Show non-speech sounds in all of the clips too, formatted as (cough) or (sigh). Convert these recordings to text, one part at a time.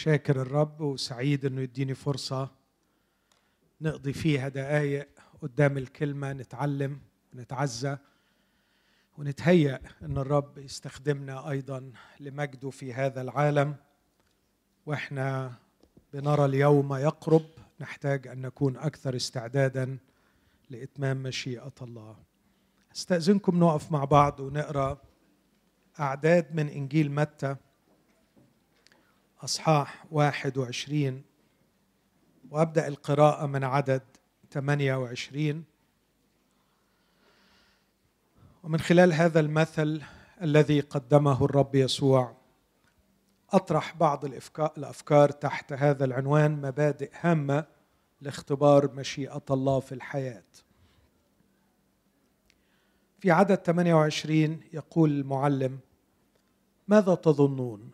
شاكر الرب وسعيد إنه يديني فرصة نقضي فيها دقايق قدام الكلمة نتعلم ونتعزى ونتهيأ إن الرب يستخدمنا أيضا لمجده في هذا العالم. وإحنا بنرى اليوم يقرب نحتاج أن نكون أكثر استعدادا لإتمام مشيئة الله. أستأذنكم نقف مع بعض ونقرأ أعداد من إنجيل متى. أصحاح 21 وأبدأ القراءة من عدد 28 ومن خلال هذا المثل الذي قدمه الرب يسوع أطرح بعض الأفكار تحت هذا العنوان مبادئ هامة لاختبار مشيئة الله في الحياة. في عدد 28 يقول المعلم ماذا تظنون؟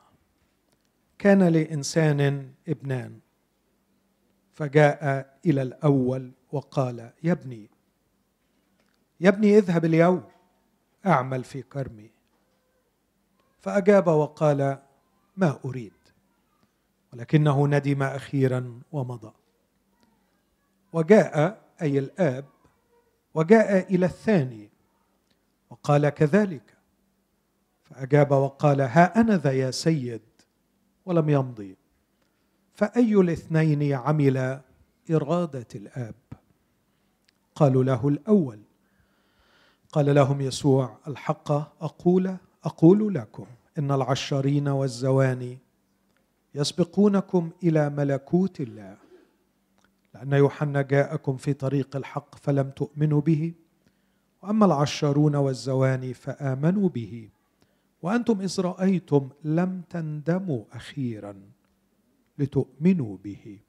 كان لإنسان ابنان فجاء إلى الأول وقال يا ابني يا ابني اذهب اليوم أعمل في كرمي. فأجاب وقال ما أريد ولكنه ندم أخيرا ومضى. وجاء أي الآب وجاء إلى الثاني وقال كذلك. فأجاب وقال ها أنا ذا يا سيد ولم يمضي. فأي الاثنين عمل إرادة الآب؟ قالوا له الأول. قال لهم يسوع الحق أقول أقول لكم إن العشارين والزواني يسبقونكم إلى ملكوت الله. لأن يوحنا جاءكم في طريق الحق فلم تؤمنوا به. وأما العشارون والزواني فآمنوا به. وأنتم إذ رأيتم لم تندموا أخيرا لتؤمنوا به.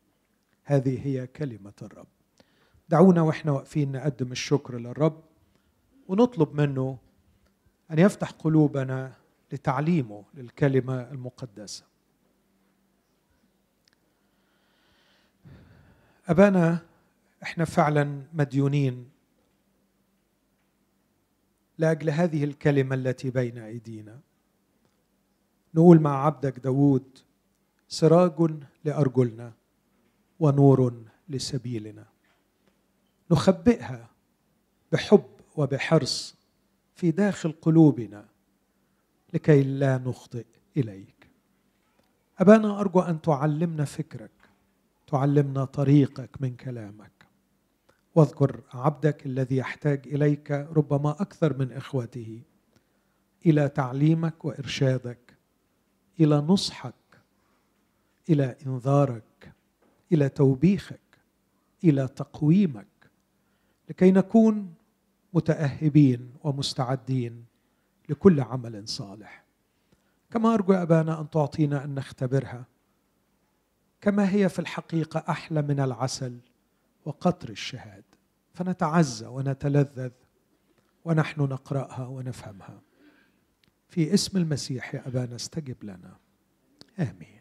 هذه هي كلمة الرب. دعونا وإحنا واقفين نقدم الشكر للرب ونطلب منه أن يفتح قلوبنا لتعليمه للكلمة المقدسة. أبانا إحنا فعلا مديونين لأجل هذه الكلمة التي بين أيدينا. نقول مع عبدك داود سراج لأرجلنا ونور لسبيلنا. نخبئها بحب وبحرص في داخل قلوبنا لكي لا نخطئ إليك. أبانا أرجو أن تعلمنا فكرك تعلمنا طريقك من كلامك. واذكر عبدك الذي يحتاج إليك ربما أكثر من إخوته. إلى تعليمك وإرشادك. إلى نصحك. إلى إنذارك. إلى توبيخك. إلى تقويمك. لكي نكون متأهبين ومستعدين لكل عمل صالح. كما أرجو أبانا أن تعطينا أن نختبرها. كما هي في الحقيقة أحلى من العسل وقطر الشهاد فنتعزى ونتلذذ ونحن نقرأها ونفهمها. في اسم المسيح يا أبانا استجب لنا. آمين.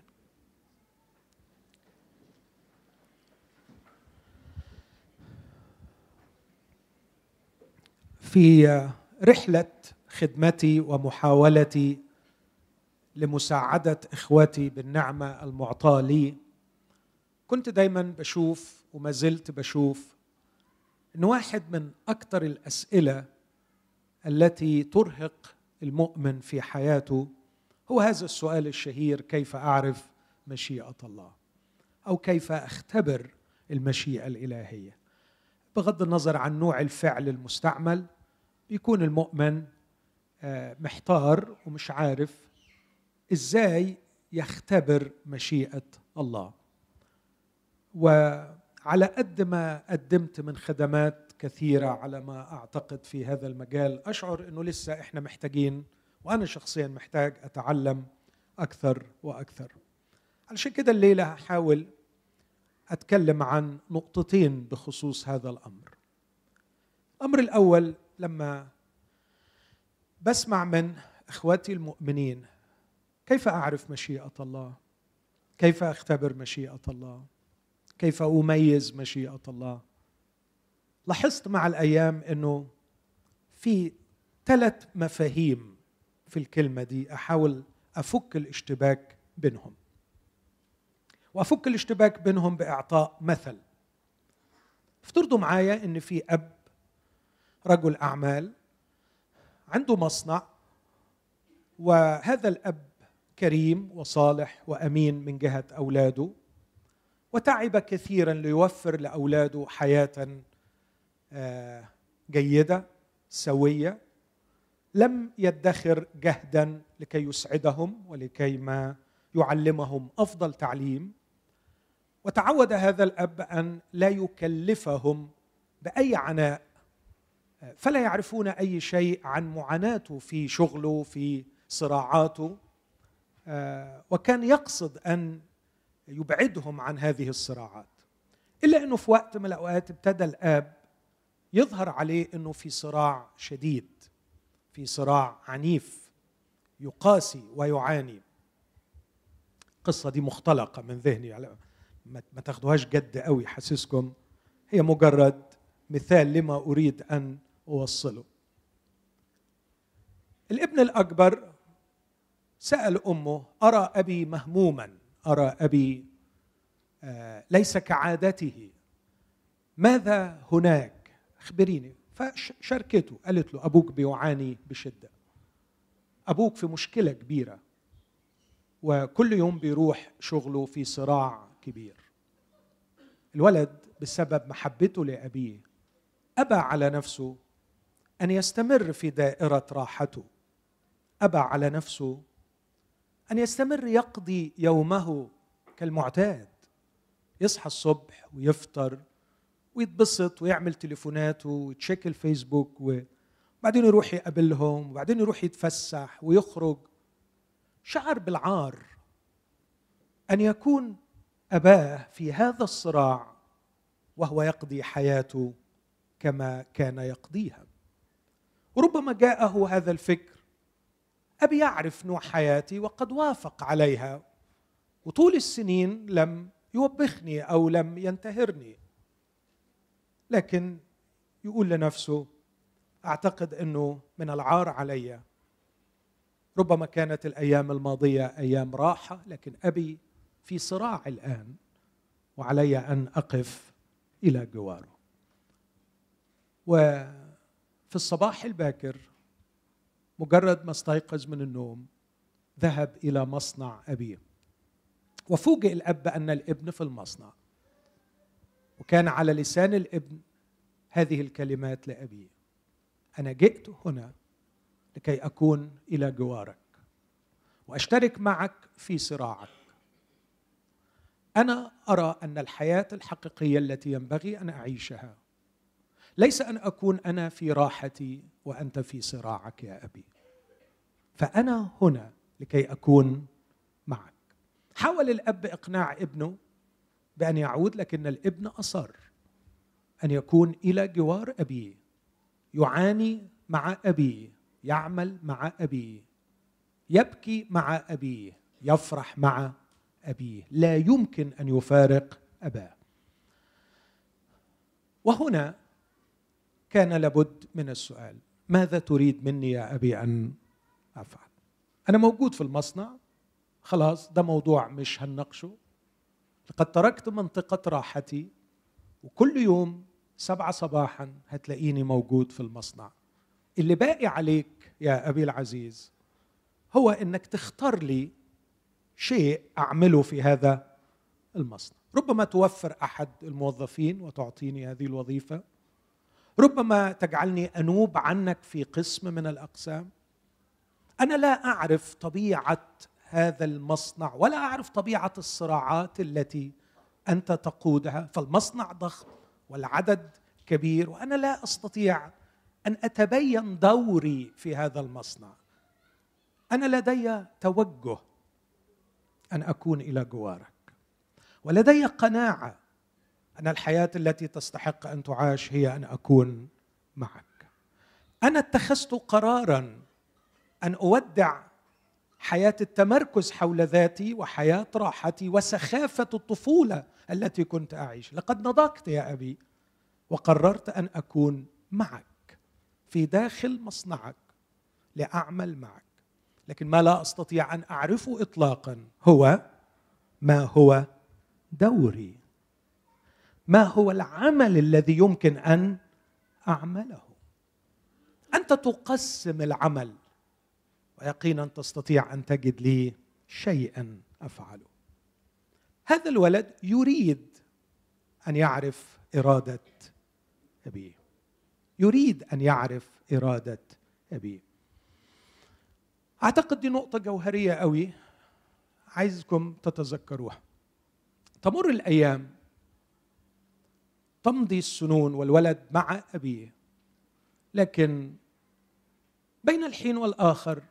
في رحلة خدمتي ومحاولتي لمساعدة اخوتي بالنعمة المعطاة لي كنت دايما بشوف وما زلت بشوف إن واحد من أكثر الأسئلة التي ترهق المؤمن في حياته هو هذا السؤال الشهير كيف أعرف مشيئة الله؟ أو كيف أختبر المشيئة الإلهية؟ بغض النظر عن نوع الفعل المستعمل بيكون المؤمن آه، محتار ومش عارف إزاي يختبر مشيئة الله. وعلى قد ما قدمت من خدمات كثيرة على ما أعتقد في هذا المجال. أشعر إنه لسه إحنا محتاجين وأنا شخصيا محتاج أتعلم أكثر وأكثر. علشان كده الليلة هحاول أتكلم عن نقطتين بخصوص هذا الأمر. الأمر الأول لما بسمع من إخواتي المؤمنين كيف أعرف مشيئة الله؟ كيف أختبر مشيئة الله؟ كيف أميز مشيئة الله. لاحظت مع الأيام إنه في ثلاث مفاهيم في الكلمة دي أحاول أفك الاشتباك بينهم. وأفك الاشتباك بينهم بإعطاء مثل. افترضوا معايا إن في أب رجل أعمال عنده مصنع وهذا الأب كريم وصالح وأمين من جهة أولاده وتعب كثيرا ليوفر لأولاده حياة آه، جيدة سوية. لم يدخر جهدا لكي يسعدهم ولكي ما يعلمهم أفضل تعليم. وتعود هذا الأب أن لا يكلفهم بأي عناء فلا يعرفون أي شيء عن معاناته في شغله في صراعاته. آه، وكان يقصد أن يبعدهم عن هذه الصراعات. إلا إنه في وقت من الأوقات ابتدى الآب يظهر عليه إنه في صراع شديد في صراع عنيف يقاسي ويعاني. القصة دي مختلقة من ذهني ما تاخدوهاش جد قوي حاسسكم؟ هي مجرد مثال لما أريد أن أوصله. الابن الأكبر سأل أمه أرى أبي مهموما؟ أرى أبي آه، ليس كعادته. ماذا هناك؟ أخبريني. فشاركته. قالت له أبوك بيعاني بشدة. أبوك في مشكلة كبيرة. وكل يوم بيروح شغله في صراع كبير. الولد بسبب محبته لأبيه أبى على نفسه أن يستمر في دائرة راحته. أبى على نفسه أن يستمر يقضي يومه كالمعتاد. يصحى الصبح ويفطر ويتبسط ويعمل تليفوناته ويتشيك الفيسبوك وبعدين يروح يقابلهم وبعدين يروح يتفسح ويخرج. شعر بالعار أن يكون أباه في هذا الصراع وهو يقضي حياته كما كان يقضيها. وربما جاءه هذا الفكر أبي يعرف نوع حياتي وقد وافق عليها وطول السنين لم يوبخني أو لم ينتهرني. لكن يقول لنفسه أعتقد إنه من العار علي. ربما كانت الأيام الماضية أيام راحة لكن أبي في صراع الآن وعلي أن أقف إلى جواره. وفي الصباح الباكر مجرد ما استيقظ من النوم ذهب إلى مصنع أبيه. وفوجئ الأب بان الابن في المصنع. وكان على لسان الابن هذه الكلمات لأبيه. أنا جئت هنا لكي أكون إلى جوارك وأشترك معك في صراعك. أنا أرى أن الحياة الحقيقية التي ينبغي أن أعيشها ليس أن أكون أنا في راحتي وأنت في صراعك يا أبي. فأنا هنا لكي أكون معك. حاول الأب إقناع ابنه بأن يعود لكن الابن أصر أن يكون إلى جوار أبيه. يعاني مع أبيه يعمل مع أبيه يبكي مع أبيه يفرح مع أبيه. لا يمكن أن يفارق أباه. وهنا كان لابد من السؤال. ماذا تريد مني يا أبي أن أفعل؟ أنا موجود في المصنع. خلاص ده موضوع مش هنناقشه. لقد تركت منطقة راحتي وكل يوم سبعة صباحا هتلاقيني موجود في المصنع. اللي باقي عليك يا أبي العزيز هو أنك تختار لي شيء أعمله في هذا المصنع. ربما توفر أحد الموظفين وتعطيني هذه الوظيفة. ربما تجعلني أنوب عنك في قسم من الأقسام. أنا لا أعرف طبيعة هذا المصنع ولا أعرف طبيعة الصراعات التي أنت تقودها فالمصنع ضخم والعدد كبير وأنا لا أستطيع أن أتبين دوري في هذا المصنع. أنا لدي توجه أن أكون إلى جوارك ولدي قناعة أن الحياة التي تستحق أن تعاش هي أن أكون معك. أنا اتخذت قرارا أن أودع حياة التمركز حول ذاتي وحياة راحتي وسخافة الطفولة التي كنت أعيش. لقد نضجت يا أبي وقررت أن أكون معك في داخل مصنعك لأعمل معك. لكن ما لا أستطيع أن أعرفه اطلاقا هو ما هو دوري. ما هو العمل الذي يمكن أن أعمله؟ أنت تقسم العمل ويقينا تستطيع أن تجد لي شيئا أفعله. هذا الولد يريد أن يعرف إرادة أبيه. يريد أن يعرف إرادة أبيه. أعتقد دي نقطة جوهرية قوي عايزكم تتذكروها. تمر الأيام تمضي السنون والولد مع أبيه. لكن بين الحين والآخر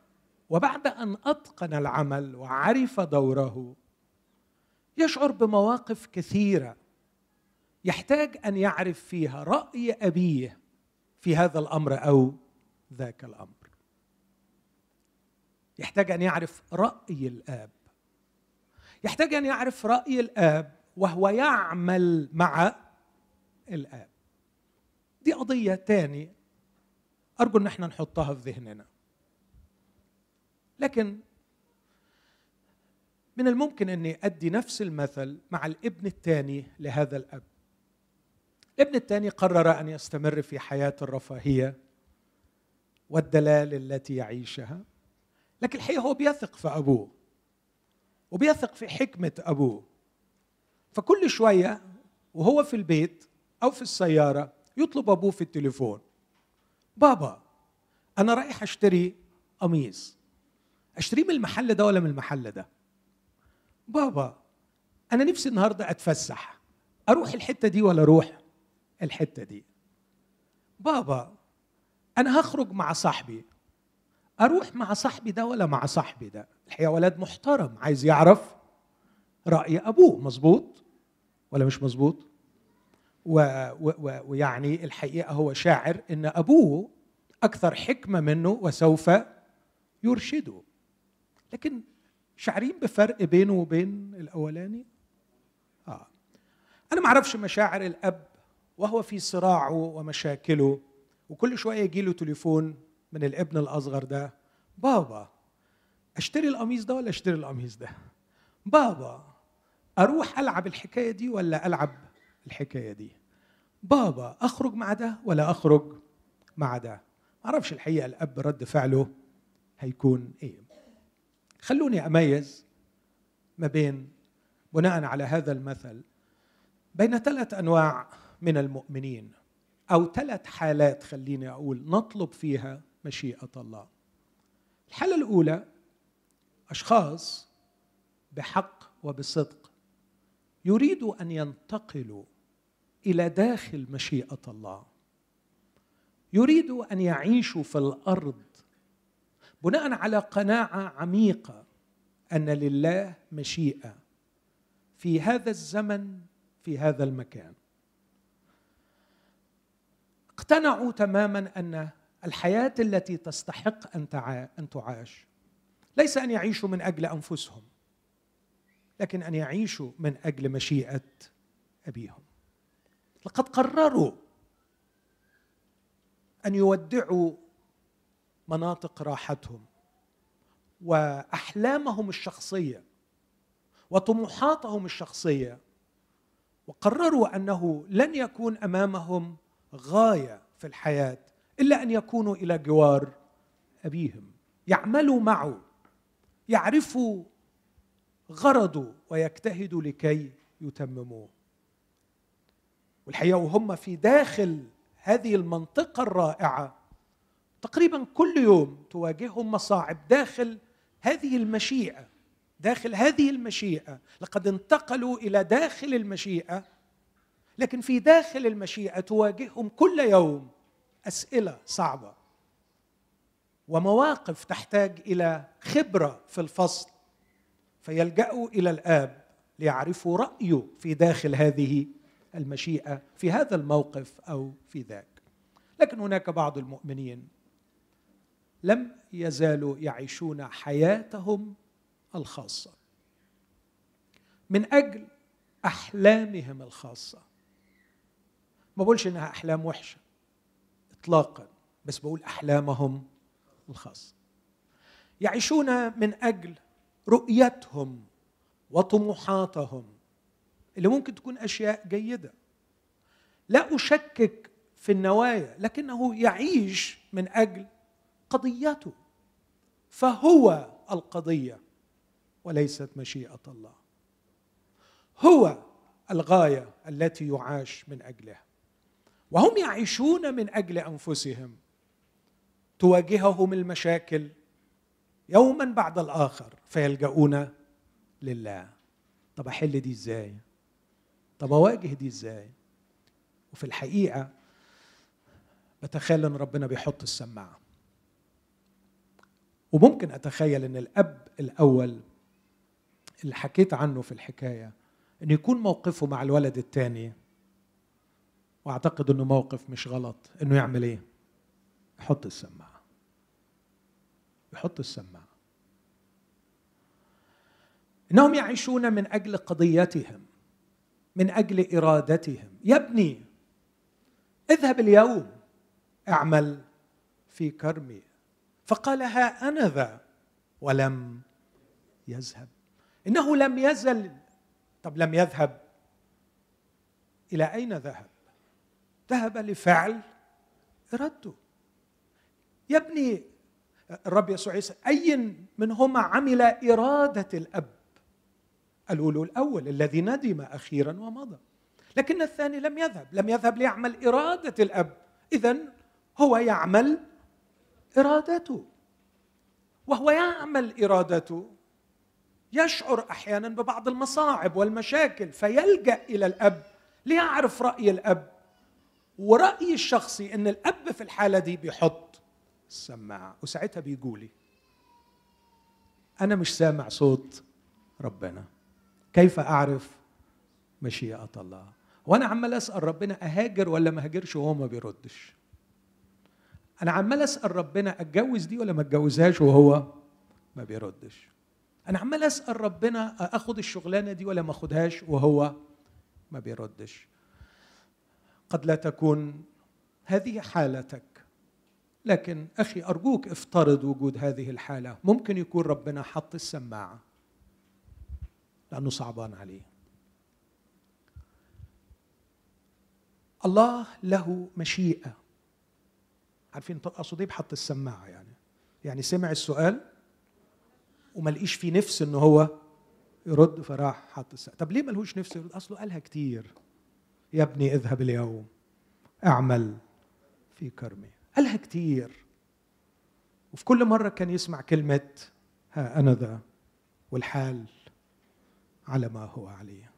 وبعد أن أتقن العمل وعرف دوره يشعر بمواقف كثيرة يحتاج أن يعرف فيها رأي أبيه في هذا الأمر أو ذاك الأمر. يحتاج أن يعرف رأي الآب. يحتاج أن يعرف رأي الآب وهو يعمل مع الآب. دي قضية تاني أرجو إن إحنا نحطها في ذهننا. لكن من الممكن إني أدي نفس المثل مع الابن الثاني لهذا الأب. الابن الثاني قرر أن يستمر في حياة الرفاهية والدلال التي يعيشها. لكن الحقيقة هو بيثق في أبوه وبيثق في حكمة أبوه. فكل شوية وهو في البيت أو في السيارة يطلب أبوه في التليفون. بابا أنا رايح أشتري قميص. أشتريه من المحل ده ولا من المحل ده؟ بابا أنا نفسي النهارده أتفسح. أروح الحتة دي ولا أروح الحتة دي؟ بابا أنا هخرج مع صاحبي. أروح مع صاحبي ده ولا مع صاحبي ده؟ الحقيقة ولد محترم عايز يعرف رأي أبوه. مظبوط ولا مش مظبوط؟ ويعني الحقيقة هو شاعر إن أبوه أكثر حكمة منه وسوف يرشده. لكن شاعرين بفرق بينه وبين الأولاني؟ آه. أنا ما أعرفش مشاعر الأب وهو في صراعه ومشاكله وكل شوية يجي له تليفون من الابن الأصغر ده بابا أشتري القميص ده ولا أشتري القميص ده؟ بابا أروح ألعب الحكاية دي ولا ألعب الحكاية دي. بابا أخرج مع ده ولا أخرج مع ده؟ ما أعرفش الحقيقة الأب رد فعله هيكون إيه. خلوني أميز ما بين بناء على هذا المثل بين ثلاث أنواع من المؤمنين أو ثلاث حالات خليني أقول نطلب فيها مشيئة الله. الحالة الأولى أشخاص بحق وبصدق يريدوا أن ينتقلوا إلى داخل مشيئة الله. يريدوا أن يعيشوا في الأرض بناء على قناعة عميقة أن لله مشيئة في هذا الزمن في هذا المكان. اقتنعوا تماما أن الحياة التي تستحق أن أن تعاش ليس أن يعيشوا من أجل أنفسهم لكن أن يعيشوا من أجل مشيئة أبيهم. لقد قرروا أن يودعوا مناطق راحتهم وأحلامهم الشخصية وطموحاتهم الشخصية وقرروا أنه لن يكون أمامهم غاية في الحياة إلا أن يكونوا إلى جوار أبيهم. يعملوا معه يعرفوا غرضه ويجتهدوا لكي يتمموه. والحقيقة وهم في داخل هذه المنطقة الرائعة تقريبا كل يوم تواجههم مصاعب داخل هذه المشيئة داخل هذه المشيئة. لقد انتقلوا إلى داخل المشيئة لكن في داخل المشيئة تواجههم كل يوم أسئلة صعبة ومواقف تحتاج إلى خبرة في الفصل فيلجأوا إلى الآب ليعرفوا رأيه في داخل هذه المشيئة في هذا الموقف أو في ذاك. لكن هناك بعض المؤمنين لم يزالوا يعيشون حياتهم الخاصة. من أجل أحلامهم الخاصة. ما بقولش إنها أحلام وحشة اطلاقا بس بقول أحلامهم الخاصة. يعيشون من أجل رؤيتهم وطموحاتهم اللي ممكن تكون أشياء جيدة. لا أشكك في النوايا لكنه يعيش من أجل قضيته. فهو القضية وليست مشيئة الله. هو الغاية التي يعاش من أجلها. وهم يعيشون من أجل أنفسهم. تواجههم المشاكل يوما بعد الآخر فيلجؤون لله. طب أحل دي إزاي؟ طب أواجه دي إزاي؟ وفي الحقيقة بتخيل إن ربنا بيحط السماعة. وممكن أتخيل إن الأب الأول اللي حكيت عنه في الحكاية ان يكون موقفه مع الولد الثاني وأعتقد إنه موقف مش غلط إنه يعمل إيه؟ يحط السماعة. يحط السماعة. إنهم يعيشون من أجل قضيتهم. من أجل إرادتهم. يا ابني اذهب اليوم أعمل في كرمي. فقال ها أنا ذا ولم يذهب. إنه لم يزل. طب لم يذهب؟ إلى أين ذهب؟ ذهب لفعل إرادته. يا ابني الرب يسوع يسأل أي منهما عمل إرادة الأب. له الأول الذي ندم أخيرا ومضى. لكن الثاني لم يذهب لم يذهب ليعمل إرادة الأب. إذا هو يعمل إرادته. وهو يعمل إرادته يشعر أحيانا ببعض المصاعب والمشاكل فيلجأ إلى الأب ليعرف رأي الأب. ورأيي الشخصي أن الأب في الحالة دي بيحط السماعة. وساعتها بيقولي أنا مش سامع صوت ربنا. كيف أعرف مشيئة الله؟ وأنا عمال أسأل ربنا أهاجر ولا ما هاجرش وهو ما بيردش؟ أنا عمال أسأل ربنا أتجوز دي ولا ما أتجوزهاش وهو ما بيردش؟ أنا عمال أسأل ربنا أخد الشغلانة دي ولا ما أخدهاش وهو ما بيردش؟ قد لا تكون هذه حالتك لكن أخي أرجوك افترض وجود هذه الحالة. ممكن يكون ربنا حط السماعة. لأنه صعبان عليه. الله له مشيئة. عارفين اقصد إيه بحط السماعة يعني. يعني سمع السؤال وما لقيش في نفس ان هو يرد فراح حط السماعة. طب ليه ملهوش نفس يرد؟ أصله قالها كتير. يا ابني اذهب اليوم اعمل في كرمي. قالها كتير. وفي كل مرة كان يسمع كلمة ها أنا ذا. والحال على ما هو عليه.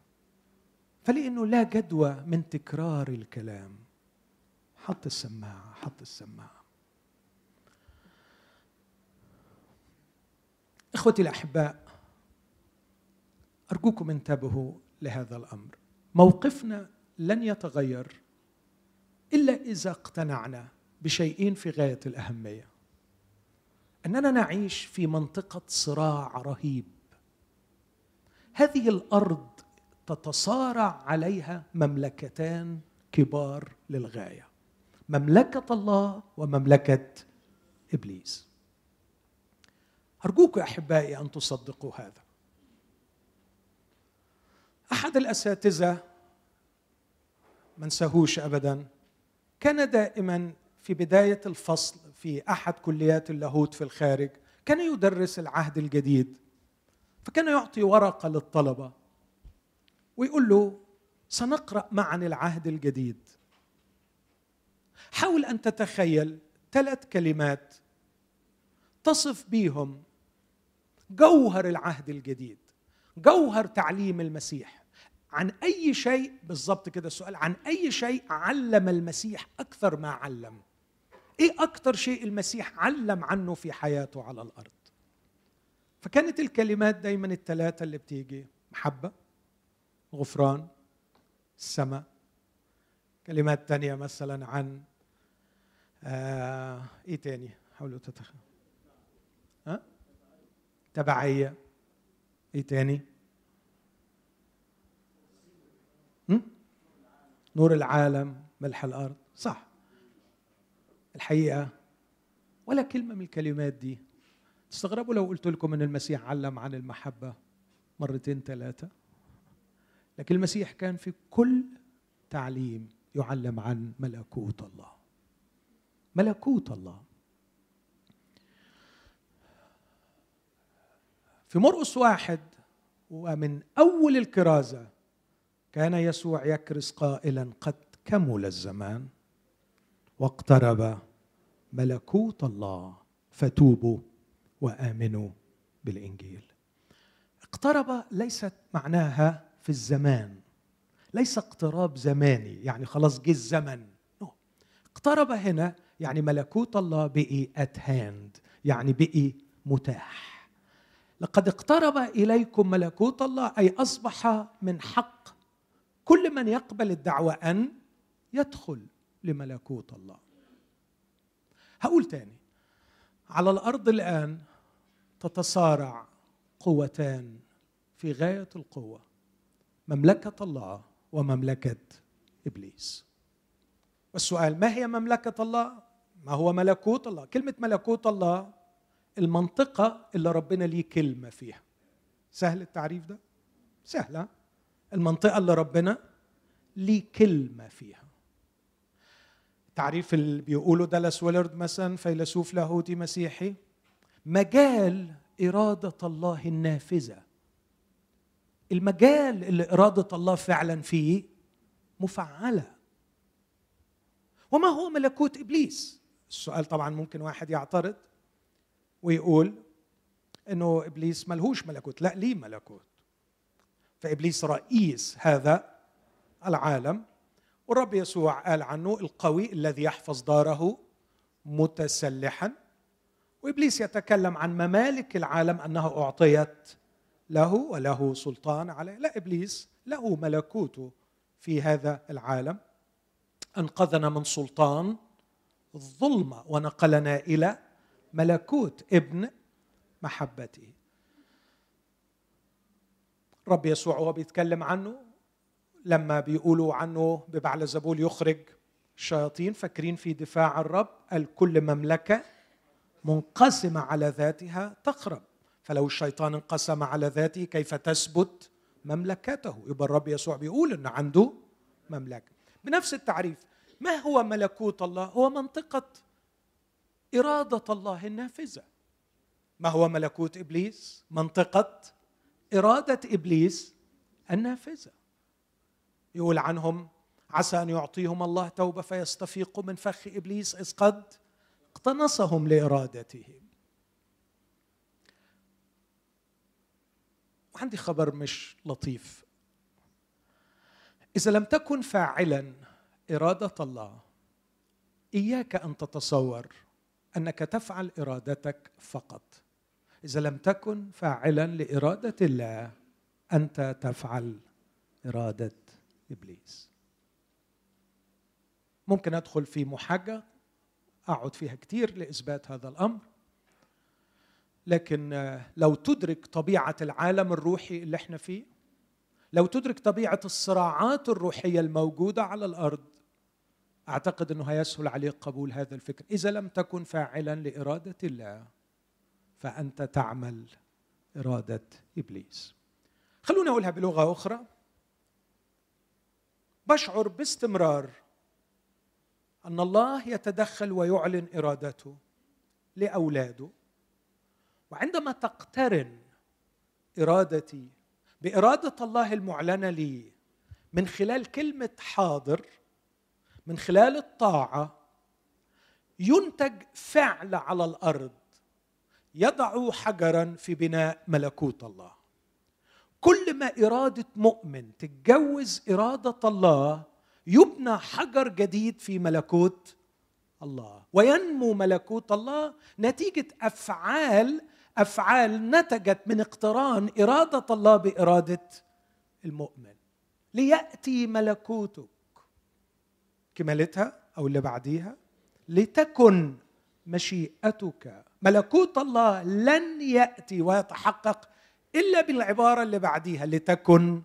فلأنه لا جدوى من تكرار الكلام. حط السماعة حط السماعة. إخوتي الأحباء أرجوكم انتبهوا لهذا الأمر. موقفنا لن يتغير إلا إذا اقتنعنا بشيئين في غاية الأهمية. أننا نعيش في منطقة صراع رهيب. هذه الأرض تتصارع عليها مملكتان كبار للغاية. مملكة الله ومملكة إبليس. أرجوك أحبائي أن تصدقوا هذا. أحد الأساتذة ما انساهوش ابدا كان دائما في بداية الفصل في أحد كليات اللاهوت في الخارج كان يدرس العهد الجديد. فكان يعطي ورقة للطلبة ويقول له سنقرأ معا العهد الجديد. حاول أن تتخيل ثلاث كلمات تصف بيهم جوهر العهد الجديد جوهر تعليم المسيح. عن أي شيء بالضبط كده السؤال عن أي شيء علم المسيح أكثر ما علم؟ إيه أكثر شيء المسيح علم عنه في حياته على الأرض؟ فكانت الكلمات دايما الثلاثه اللي بتيجي محبة غفران السماء. كلمات تانية مثلا عن آه إيه تاني؟ حاولوا تتخيلوا. ها؟ تبعية. إيه تاني؟ نور العالم ملح الأرض. صح. الحقيقة ولا كلمة من الكلمات دي. تستغربوا لو قلت لكم إن المسيح علم عن المحبة مرتين ثلاثة لكن المسيح كان في كل تعليم يعلم عن ملكوت الله. ملكوت الله. في مرقس واحد ومن أول الكرازة كان يسوع يكرز قائلا قد كمل الزمان واقترب ملكوت الله فتوبوا وآمنوا بالإنجيل. اقترب ليست معناها في الزمان ليس اقتراب زماني يعني خلاص جه الزمن. اقترب هنا يعني ملكوت الله بقي ات هاند يعني بقي متاح. لقد اقترب إليكم ملكوت الله أي أصبح من حق. كل من يقبل الدعوة أن يدخل لملكوت الله. هقول تاني. على الأرض الآن تتصارع قوتان في غاية القوة مملكة الله ومملكة إبليس. والسؤال ما هي مملكة الله؟ ما هو ملكوت الله؟ كلمة ملكوت الله المنطقة اللي ربنا ليه كلمة فيها. سهل التعريف ده؟ سهلة. المنطقة اللي ربنا ليه كلمة فيها. تعريف اللي بيقوله دالاس ويلرد مثلا فيلسوف لاهوتي مسيحي مجال إرادة الله النافذة. المجال اللي إرادة الله فعلا فيه مفعلة. وما هو ملكوت إبليس؟ السؤال طبعا ممكن واحد يعترض ويقول إنه إبليس ملهوش ملكوت. لا ليه ملكوت؟ فإبليس رئيس هذا العالم والرب يسوع قال عنه القوي الذي يحفظ داره متسلحا. وإبليس يتكلم عن ممالك العالم أنها أعطيت له وله سلطان عليه. لا إبليس له ملكوته في هذا العالم. أنقذنا من سلطان الظلمة ونقلنا إلى ملكوت ابن محبته. رب يسوع وهو بيتكلم عنه لما بيقولوا عنه ببعل زبول يخرج الشياطين فاكرين في دفاع الرب قال كل مملكة منقسمة على ذاتها تخرب فلو الشيطان انقسم على ذاته كيف تثبت مملكته؟ يبقى الرب يسوع بيقول ان عنده مملكة. بنفس التعريف ما هو ملكوت الله؟ هو منطقة إرادة الله النافذة. ما هو ملكوت إبليس؟ منطقة إرادة إبليس النافذة. يقول عنهم عسى أن يعطيهم الله توبة فيستفيقوا من فخ إبليس إذ قد اقتنصهم لارادته عندي خبر مش لطيف. إذا لم تكن فاعلا إرادة الله إياك أن تتصور أنك تفعل إرادتك فقط. إذا لم تكن فاعلا لإرادة الله أنت تفعل إرادة إبليس. ممكن أدخل في محاجة؟ أقعد فيها كتير لإثبات هذا الأمر. لكن لو تدرك طبيعة العالم الروحي اللي إحنا فيه لو تدرك طبيعة الصراعات الروحية الموجودة على الأرض أعتقد إنه هيسهل عليك قبول هذا الفكر. إذا لم تكن فاعلا لإرادة الله فأنت تعمل إرادة إبليس. خلونا أقولها بلغة أخرى. بشعر باستمرار أن الله يتدخل ويعلن إرادته لأولاده. وعندما تقترن إرادتي بإرادة الله المعلنة لي من خلال كلمة حاضر من خلال الطاعة ينتج فعل على الأرض يضع حجرا في بناء ملكوت الله. كل ما إرادة مؤمن تتجوز إرادة الله يبنى حجر جديد في ملكوت الله. وينمو ملكوت الله نتيجة أفعال أفعال نتجت من اقتران إرادة الله بإرادة المؤمن. ليأتي ملكوتك. كمالتها أو اللي بعديها؟ لتكن مشيئتك. ملكوت الله لن يأتي ويتحقق إلا بالعبارة اللي بعديها لتكن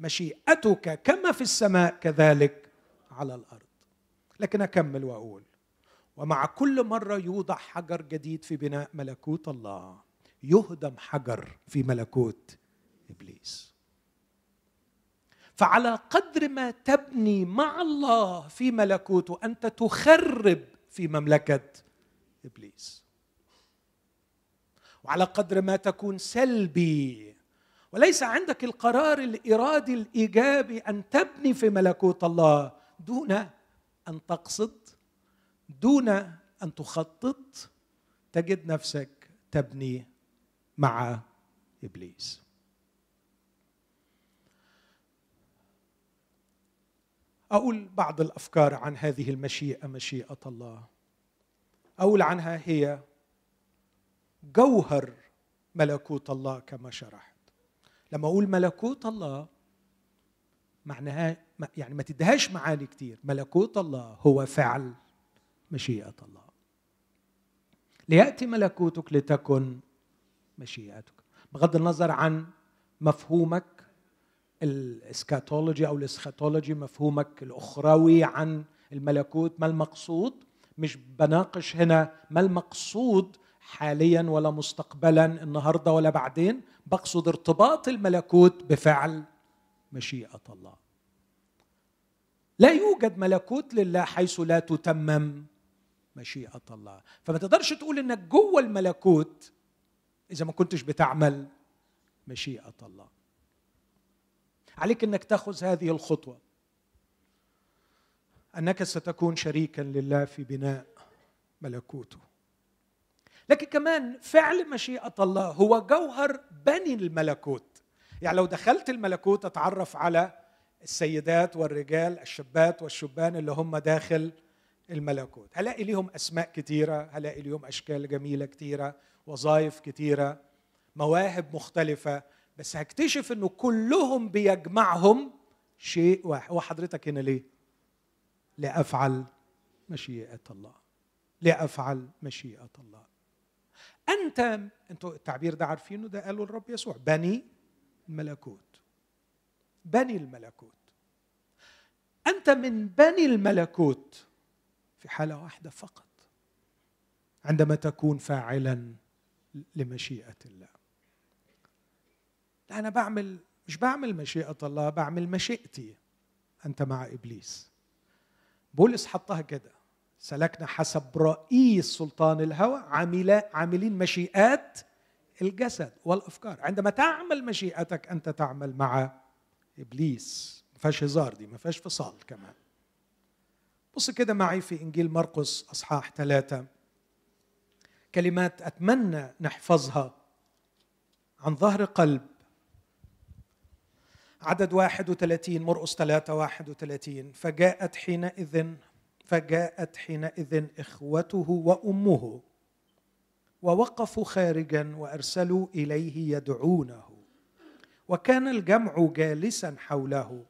مشيئتك كما في السماء كذلك. على الأرض. لكن أكمل وأقول ومع كل مرة يوضع حجر جديد في بناء ملكوت الله يهدم حجر في ملكوت إبليس. فعلى قدر ما تبني مع الله في ملكوته انت تخرب في مملكة إبليس. وعلى قدر ما تكون سلبي وليس عندك القرار الإرادي الإيجابي أن تبني في ملكوت الله دون أن تقصد دون أن تخطط تجد نفسك تبني مع إبليس. أقول بعض الأفكار عن هذه المشيئة مشيئة الله. أقول عنها هي جوهر ملكوت الله كما شرحت. لما أقول ملكوت الله معناها يعني ما تدهاش معاني كتير. ملكوت الله هو فعل مشيئة الله. ليأتي ملكوتك لتكن مشيئتك. بغض النظر عن مفهومك الإسكاتولوجي أو الإسخاتولوجي مفهومك الأخروي عن الملكوت ما المقصود؟ مش بناقش هنا ما المقصود حاليا ولا مستقبلا النهارده ولا بعدين. بقصد ارتباط الملكوت بفعل مشيئة الله. لا يوجد ملكوت لله حيث لا تتمم مشيئة الله. فما تقدرش تقول إنك جوه الملكوت إذا ما كنتش بتعمل مشيئة الله. عليك إنك تأخذ هذه الخطوة. أنك ستكون شريكا لله في بناء ملكوته. لكن كمان فعل مشيئة الله هو جوهر بني الملكوت. يعني لو دخلت الملكوت أتعرف على السيدات والرجال الشابات والشبان اللي هم داخل الملكوت. هلاقي ليهم أسماء كتيرة هلاقي ليهم أشكال جميلة كتيرة وظائف كتيرة مواهب مختلفة بس هكتشف إنه كلهم بيجمعهم شيء واحد. وحضرتك هنا ليه؟ لأفعل مشيئة الله. لأفعل مشيئة الله. أنت أنتوا التعبير ده عارفينه؟ ده قاله الرب يسوع. بني الملكوت بني الملكوت. أنت من بني الملكوت في حالة واحدة فقط عندما تكون فاعلا لمشيئة الله. أنا بعمل مش بعمل مشيئة الله بعمل مشيئتي. أنت مع إبليس. بولس حطها كده. سلكنا حسب رئيس سلطان الهوى عامل عاملين مشيئات الجسد والأفكار. عندما تعمل مشيئتك أنت تعمل مع إبليس. ما فيهاش هزار دي ما فيهاش فصال كمان. بص كده معي في إنجيل مرقس أصحاح ثلاثة كلمات أتمنى نحفظها. عن ظهر قلب. عدد 31 مرقس 3 31 فجاءت حينئذ فجاءت حينئذ إخوته وأمه ووقفوا خارجا وأرسلوا إليه يدعونه. وكان الجمع جالسا حوله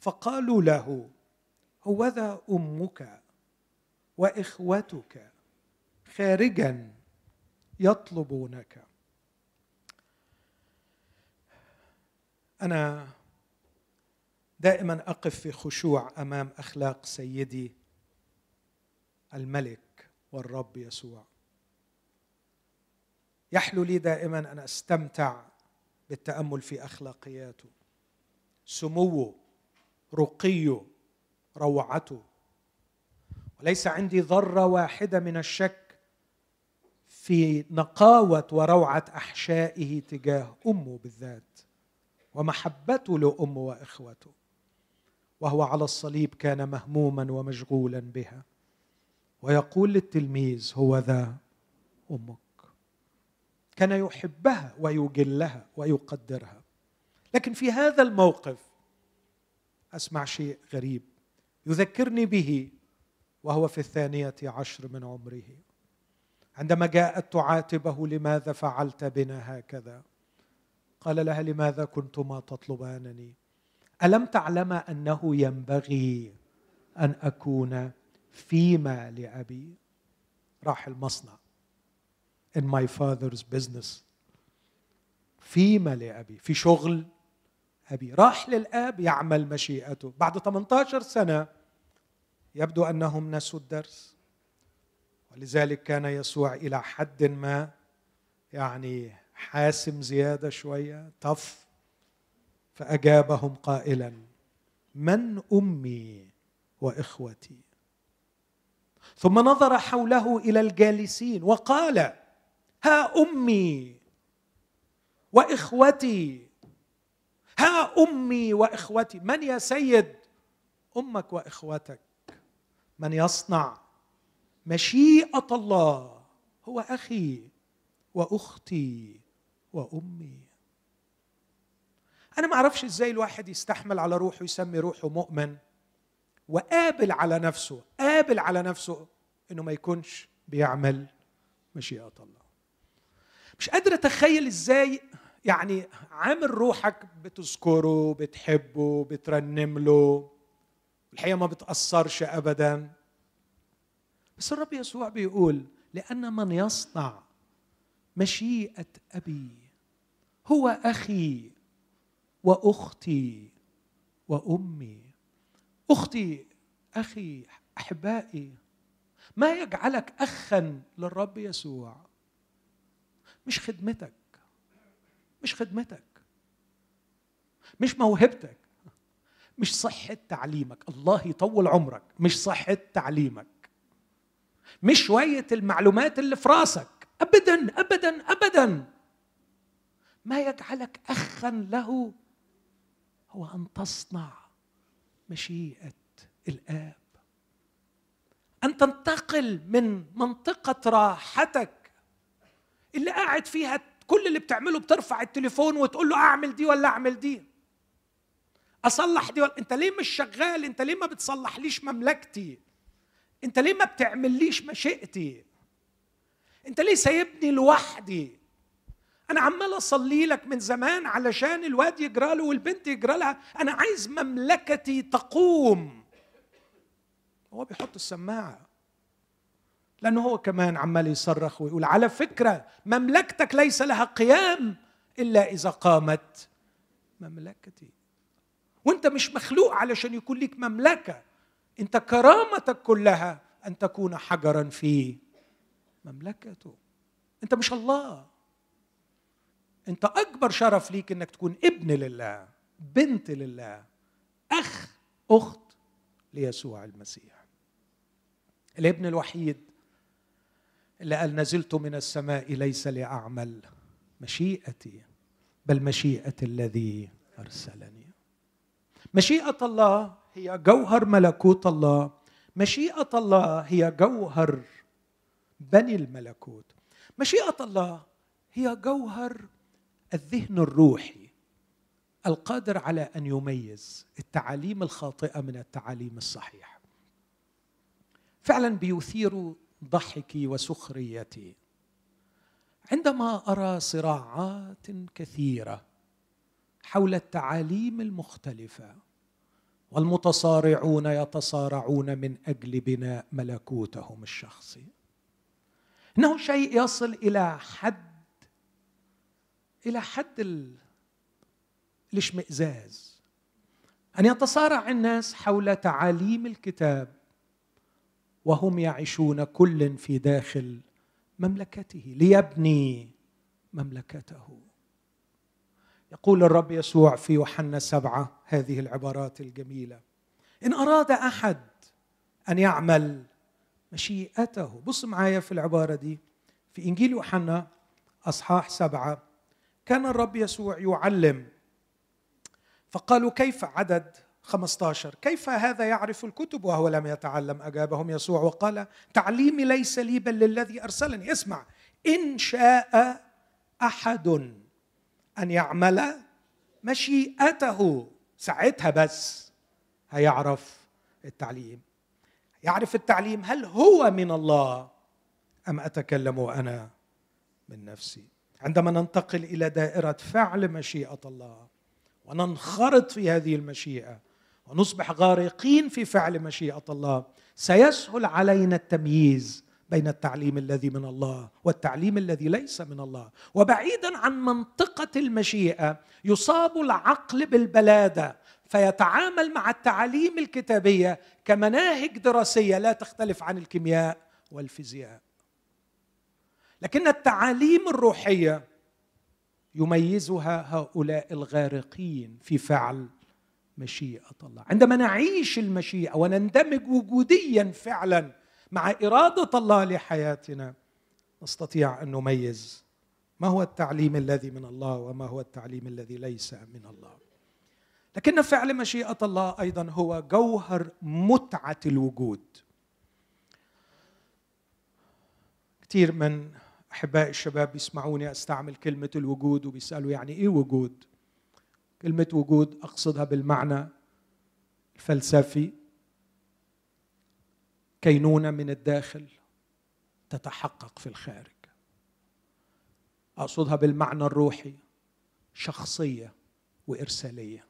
فقالوا له هوذا أمك وإخوتك خارجا يطلبونك. أنا دائما أقف في خشوع أمام أخلاق سيدي الملك والرب يسوع. يحلو لي دائما أن أستمتع بالتأمل في أخلاقياته. سموه رقيه روعته. وليس عندي ذرة واحدة من الشك في نقاوة وروعة أحشائه تجاه أمه بالذات ومحبته لأمه وإخوته وهو على الصليب كان مهموما ومشغولا بها. ويقول للتلميذ هو ذا أمك. كان يحبها ويجلها ويقدرها. لكن في هذا الموقف أسمع شيء غريب يذكرني به وهو في الثانية عشر من عمره. عندما جاءت تعاتبه لماذا فعلت بنا هكذا؟ قال لها لماذا كنتما تطلبانني؟ ألم تعلم أنه ينبغي أن أكون فيما لابي راح المصنع. In my father's business. فيما لابي في شغل أبي. راح للآب يعمل مشيئته. بعد 18 سنة يبدو أنهم نسوا الدرس. ولذلك كان يسوع إلى حد ما يعني حاسم زيادة شوية طف فأجابهم قائلا من أمي وإخوتي؟ ثم نظر حوله إلى الجالسين وقال ها أمي وإخوتي ها أمي وإخوتي. من يا سيد؟ أمك وإخوتك. من يصنع؟ مشيئة الله. هو أخي وأختي وأمي. أنا ما أعرفش إزاي الواحد يستحمل على روحه يسمي روحه مؤمن وقابل على نفسه قابل على نفسه إنه ما يكونش بيعمل مشيئة الله. مش قادر أتخيل إزاي يعني عامل روحك بتذكره بتحبه بترنم له. الحقيقة ما بتأثرش ابدا. بس الرب يسوع بيقول لأن من يصنع مشيئة أبي هو أخي وأختي وأمي. أختي أخي أحبائي ما يجعلك اخا للرب يسوع. مش خدمتك. مش خدمتك. مش موهبتك. مش صحة تعليمك. الله يطول عمرك. مش صحة تعليمك. مش شوية المعلومات اللي في راسك. أبدا أبدا أبدا. ما يجعلك أخا له هو أن تصنع مشيئة الآب. أن تنتقل من منطقة راحتك اللي قاعد فيها كل اللي بتعمله بترفع التليفون وتقول له أعمل دي ولا أعمل دي. أصلح دي ولا أنت ليه مش شغال؟ أنت ليه ما بتصلحليش مملكتي؟ أنت ليه ما بتعمليش مشيئتي؟ أنت ليه سايبني لوحدي؟ أنا عمال أصلي لك من زمان علشان الواد يجرى له والبنت يجرى لها. أنا عايز مملكتي تقوم. هو بيحط السماعة. لأنه هو كمان عمال يصرخ ويقول على فكرة مملكتك ليس لها قيام إلا إذا قامت مملكتي. وأنت مش مخلوق علشان يكون لك مملكة. أنت كرامتك كلها أن تكون حجرا في مملكته. أنت مش الله. أنت أكبر شرف ليك إنك تكون ابن لله بنت لله أخ أخت ليسوع المسيح. الابن الوحيد قال نزلت من السماء ليس لأعمل مشيئتي بل مشيئة الذي أرسلني. مشيئة الله هي جوهر ملكوت الله. مشيئة الله هي جوهر بني الملكوت. مشيئة الله هي جوهر الذهن الروحي القادر على أن يميز التعاليم الخاطئة من التعاليم الصحيحة. فعلا بيثير ضحكي وسخريتي. عندما أرى صراعات كثيرة حول التعاليم المختلفة والمتصارعون يتصارعون من أجل بناء ملكوتهم الشخصي. إنه شيء يصل إلى حد إلى حد الاشمئزاز. أن يتصارع الناس حول تعاليم الكتاب وهم يعيشون كل في داخل مملكته ليبني مملكته. يقول الرب يسوع في يوحنا سبعة هذه العبارات الجميلة إن أراد أحد أن يعمل مشيئته. بص معايا في العبارة دي في إنجيل يوحنا أصحاح سبعة كان الرب يسوع يعلم فقالوا كيف عدد 15 كيف هذا يعرف الكتب؟ وهو لم يتعلم أجابهم يسوع وقال تعليمي ليس لي بل للذي أرسلني. اسمع إن شاء أحد أن يعمل مشيئته. ساعتها بس هيعرف التعليم. يعرف التعليم هل هو من الله أم أتكلم أنا من نفسي؟ عندما ننتقل إلى دائرة فعل مشيئة الله وننخرط في هذه المشيئة ونصبح غارقين في فعل مشيئة الله. سيسهل علينا التمييز بين التعليم الذي من الله والتعليم الذي ليس من الله. وبعيدا عن منطقة المشيئة يصاب العقل بالبلادة فيتعامل مع التعاليم الكتابية كمناهج دراسية لا تختلف عن الكيمياء والفيزياء. لكن التعاليم الروحية يميزها هؤلاء الغارقين في فعل مشيئة الله. عندما نعيش المشيئة ونندمج وجوديا فعلا مع إرادة الله لحياتنا نستطيع أن نميز ما هو التعليم الذي من الله وما هو التعليم الذي ليس من الله. لكن فعل مشيئة الله أيضا هو جوهر متعة الوجود. كثير من احباء الشباب بيسمعوني أستعمل كلمة الوجود وبيسألوا يعني إيه وجود؟ كلمة وجود أقصدها بالمعنى الفلسفي. كينونة من الداخل تتحقق في الخارج. أقصدها بالمعنى الروحي شخصية وإرسالية.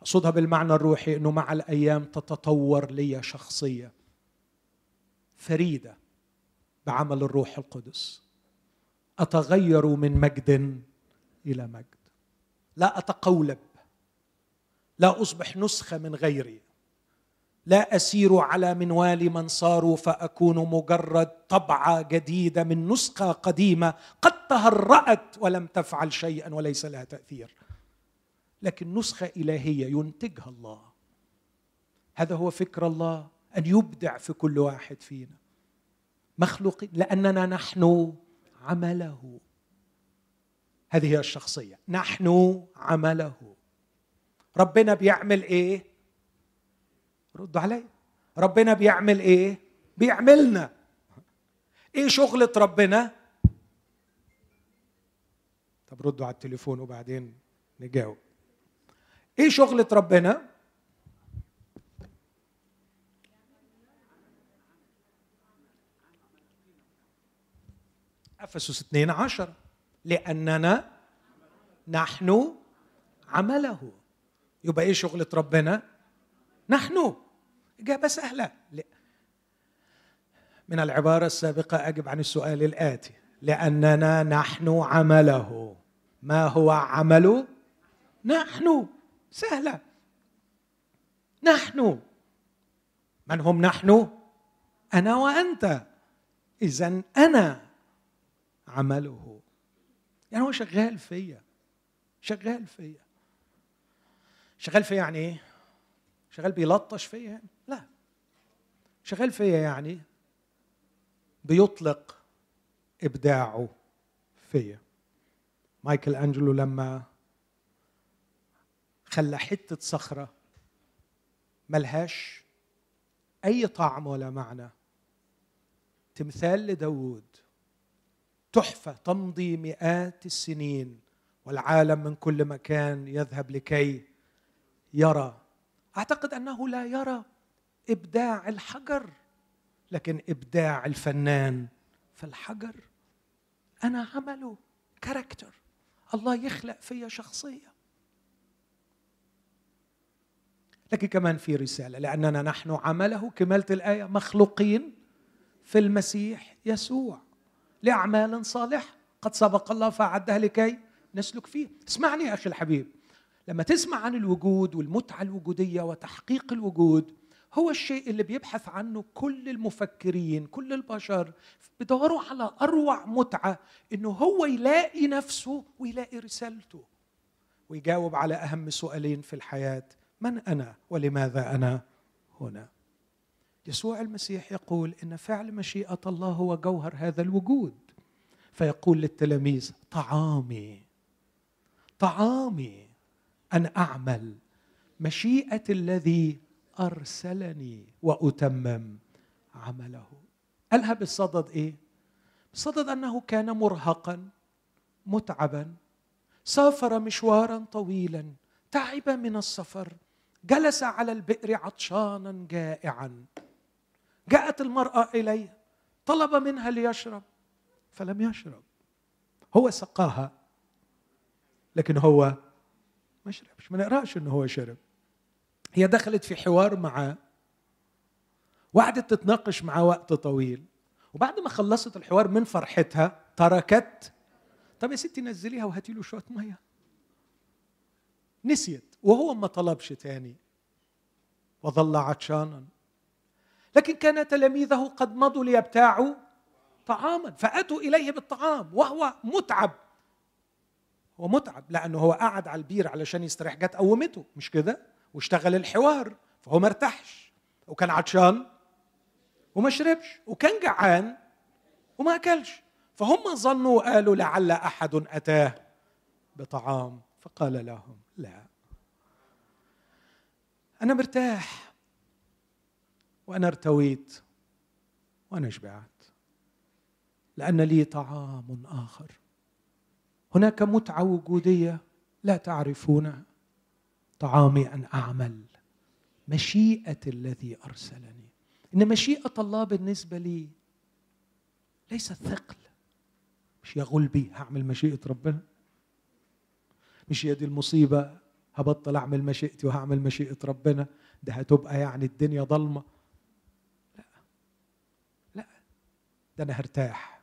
أقصدها بالمعنى الروحي إنه مع الأيام تتطور لي شخصية فريدة بعمل الروح القدس. أتغير من مجد إلى مجد. لا أتقولب. لا أصبح نسخة من غيري. لا أسير على منوال من صاروا فأكون مجرد طبعة جديدة من نسخة قديمة قد تهرأت ولم تفعل شيئا وليس لها تأثير. لكن نسخة إلهية ينتجها الله. هذا هو فكر الله أن يبدع في كل واحد فينا. مخلوقين لأننا نحن عمله. هذه هي الشخصية. نحن عمله. ربنا بيعمل إيه؟ ردوا علي. ربنا بيعمل إيه؟ بيعملنا. إيه شغلة ربنا؟ طب ردوا على التليفون وبعدين نجاوب. إيه شغلة ربنا؟ أفسس 2 عشر لأننا نحن عمله. يبقى إيه شغلة ربنا؟ نحن. إجابة سهلة. من العبارة السابقة أجب عن السؤال الآتي. لأننا نحن عمله. ما هو عمل؟ نحن. سهلة. نحن. من هم نحن؟ أنا وأنت. إذا أنا عمله. يعني هو شغال فيا. شغال فيا. شغال فيا يعني إيه؟ شغال بيلطش فيا يعني. لا. شغال فيا يعني بيطلق إبداعه فيا. مايكل انجلو لما خلى حتة صخرة ملهاش أي طعم ولا معنى تمثال لداود تحفة تمضي مئات السنين والعالم من كل مكان يذهب لكي يرى. أعتقد أنه لا يرى إبداع الحجر لكن إبداع الفنان في الحجر. أنا عمله كاركتر. الله يخلق فيا شخصية. لكن كمان في رسالة لأننا نحن عمله كماله الآية مخلوقين في المسيح يسوع. لأعمال صالحه قد سبق الله فاعدها لكي نسلك فيه. اسمعني يا أخي الحبيب. لما تسمع عن الوجود والمتعة الوجودية وتحقيق الوجود هو الشيء اللي بيبحث عنه كل المفكرين كل البشر بيدوروا على أروع متعة إنه هو يلاقي نفسه ويلاقي رسالته ويجاوب على أهم سؤالين في الحياة. من أنا ولماذا أنا هنا؟ يسوع المسيح يقول إن فعل مشيئة الله هو جوهر هذا الوجود. فيقول للتلاميذ طعامي طعامي أن أعمل مشيئة الذي أرسلني وأتمم عمله. قالها بالصدد إيه؟ بصدد أنه كان مرهقا متعبا سافر مشوارا طويلا تعب من السفر جلس على البئر عطشانا جائعا. جاءت المرأة اليه طلب منها ليشرب فلم يشرب. هو سقاها لكن هو ما شربش ما نقراش إنه هو شرب. هي دخلت في حوار معاه وقعدت تتناقش معاه وقت طويل. وبعد ما خلصت الحوار من فرحتها تركت. طب يا ستي نزليها وهاتي له شوية مية. نسيت وهو ما طلبش تاني. وظل عطشانا. لكن كان تلاميذه قد مضوا ليبتاعوا طعاما فأتوا إليه بالطعام وهو متعب. هو متعب لأنه هو قعد على البير علشان يستريح. جت قومته مش كده؟ واشتغل الحوار فهو ما ارتاحش. وكان عطشان وما شربش وكان جعان وما أكلش. فهم ظنوا وقالوا لعل أحد أتاه بطعام فقال لهم لا. أنا مرتاح. وأنا ارتويت وأنا شبعت لأن لي طعام آخر. هناك متعة وجودية لا تعرفونها طعامي أن أعمل مشيئة الذي أرسلني. إن مشيئة الله بالنسبة لي ليست ثقل مش يا غلبي هعمل مشيئة ربنا. مش هي دي المصيبة هبطل أعمل مشيئتي وهعمل مشيئة ربنا. ده هتبقى يعني الدنيا ضلمة لا لا ده أنا هرتاح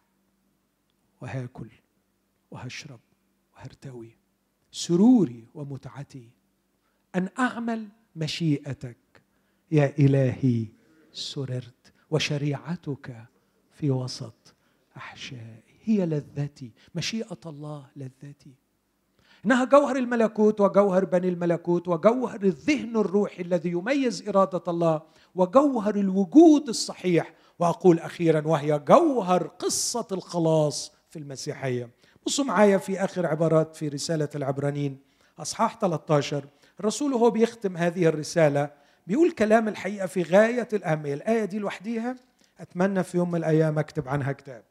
وهاكل وهشرب وهرتوي. سروري ومتعتي أن أعمل مشيئتك يا إلهي. سررت وشريعتك في وسط أحشائي. هي لذتي مشيئة الله لذتي. إنها جوهر الملكوت وجوهر بني الملكوت وجوهر الذهن الروحي الذي يميز إرادة الله وجوهر الوجود الصحيح وأقول أخيرا وهي جوهر قصة الخلاص في المسيحية. بصوا معايا في آخر عبارات في رسالة العبرانيين. أصحاح 13 الرسول وهو بيختم هذه الرسالة. بيقول كلام الحقيقة في غاية الأهمية. الآية دي لوحديها؟ أتمنى في يوم من الأيام أكتب عنها كتاب.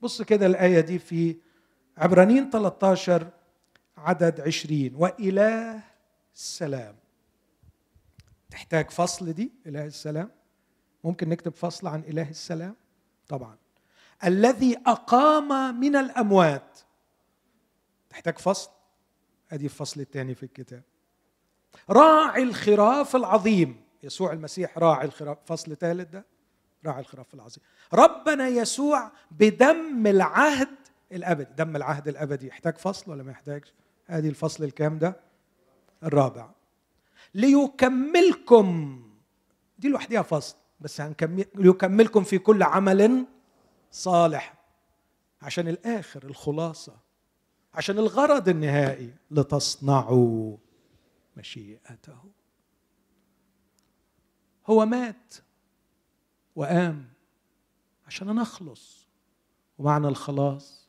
بص كده الآية دي في عبرانيين 13 عدد عشرين. وإله السلام. تحتاج فصل دي؟ إله السلام. ممكن نكتب فصل عن إله السلام؟ طبعا. الذي أقام من الأموات. تحتاج فصل؟ أدي الفصل الثاني في الكتاب. راعي الخراف العظيم. يسوع المسيح راعي الخراف. فصل ثالث ده؟ راعي الخراف العظيم. ربنا يسوع بدم العهد الأبدي. دم العهد الأبدي. يحتاج فصل ولا ما يحتاجش؟ أدي الفصل الكام ده؟ الرابع. ليكملكم. دي لوحديها فصل. بس هنكمل ليكملكم في كل عمل صالح. عشان الآخر الخلاصة. عشان الغرض النهائي. لتصنعوا مشيئته. هو مات وقام عشان نخلص ومعنى الخلاص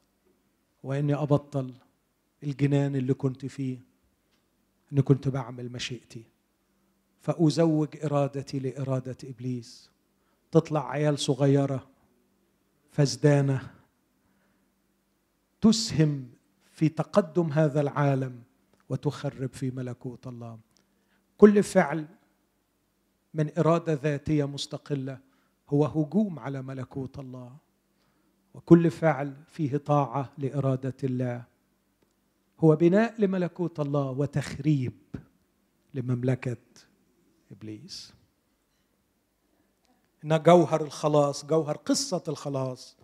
هو إني أبطل الجنان اللي كنت فيه. إني كنت بعمل مشيئتي. فأزوج إرادتي لإرادة إبليس. تطلع عيال صغيرة فزدانه تسهم في تقدم هذا العالم وتخرب في ملكوت الله. كل فعل من إرادة ذاتية مستقلة هو هجوم على ملكوت الله. وكل فعل فيه طاعة لإرادة الله. هو بناء لملكوت الله وتخريب لمملكة إبليس. إن جوهر الخلاص جوهر قصة الخلاص.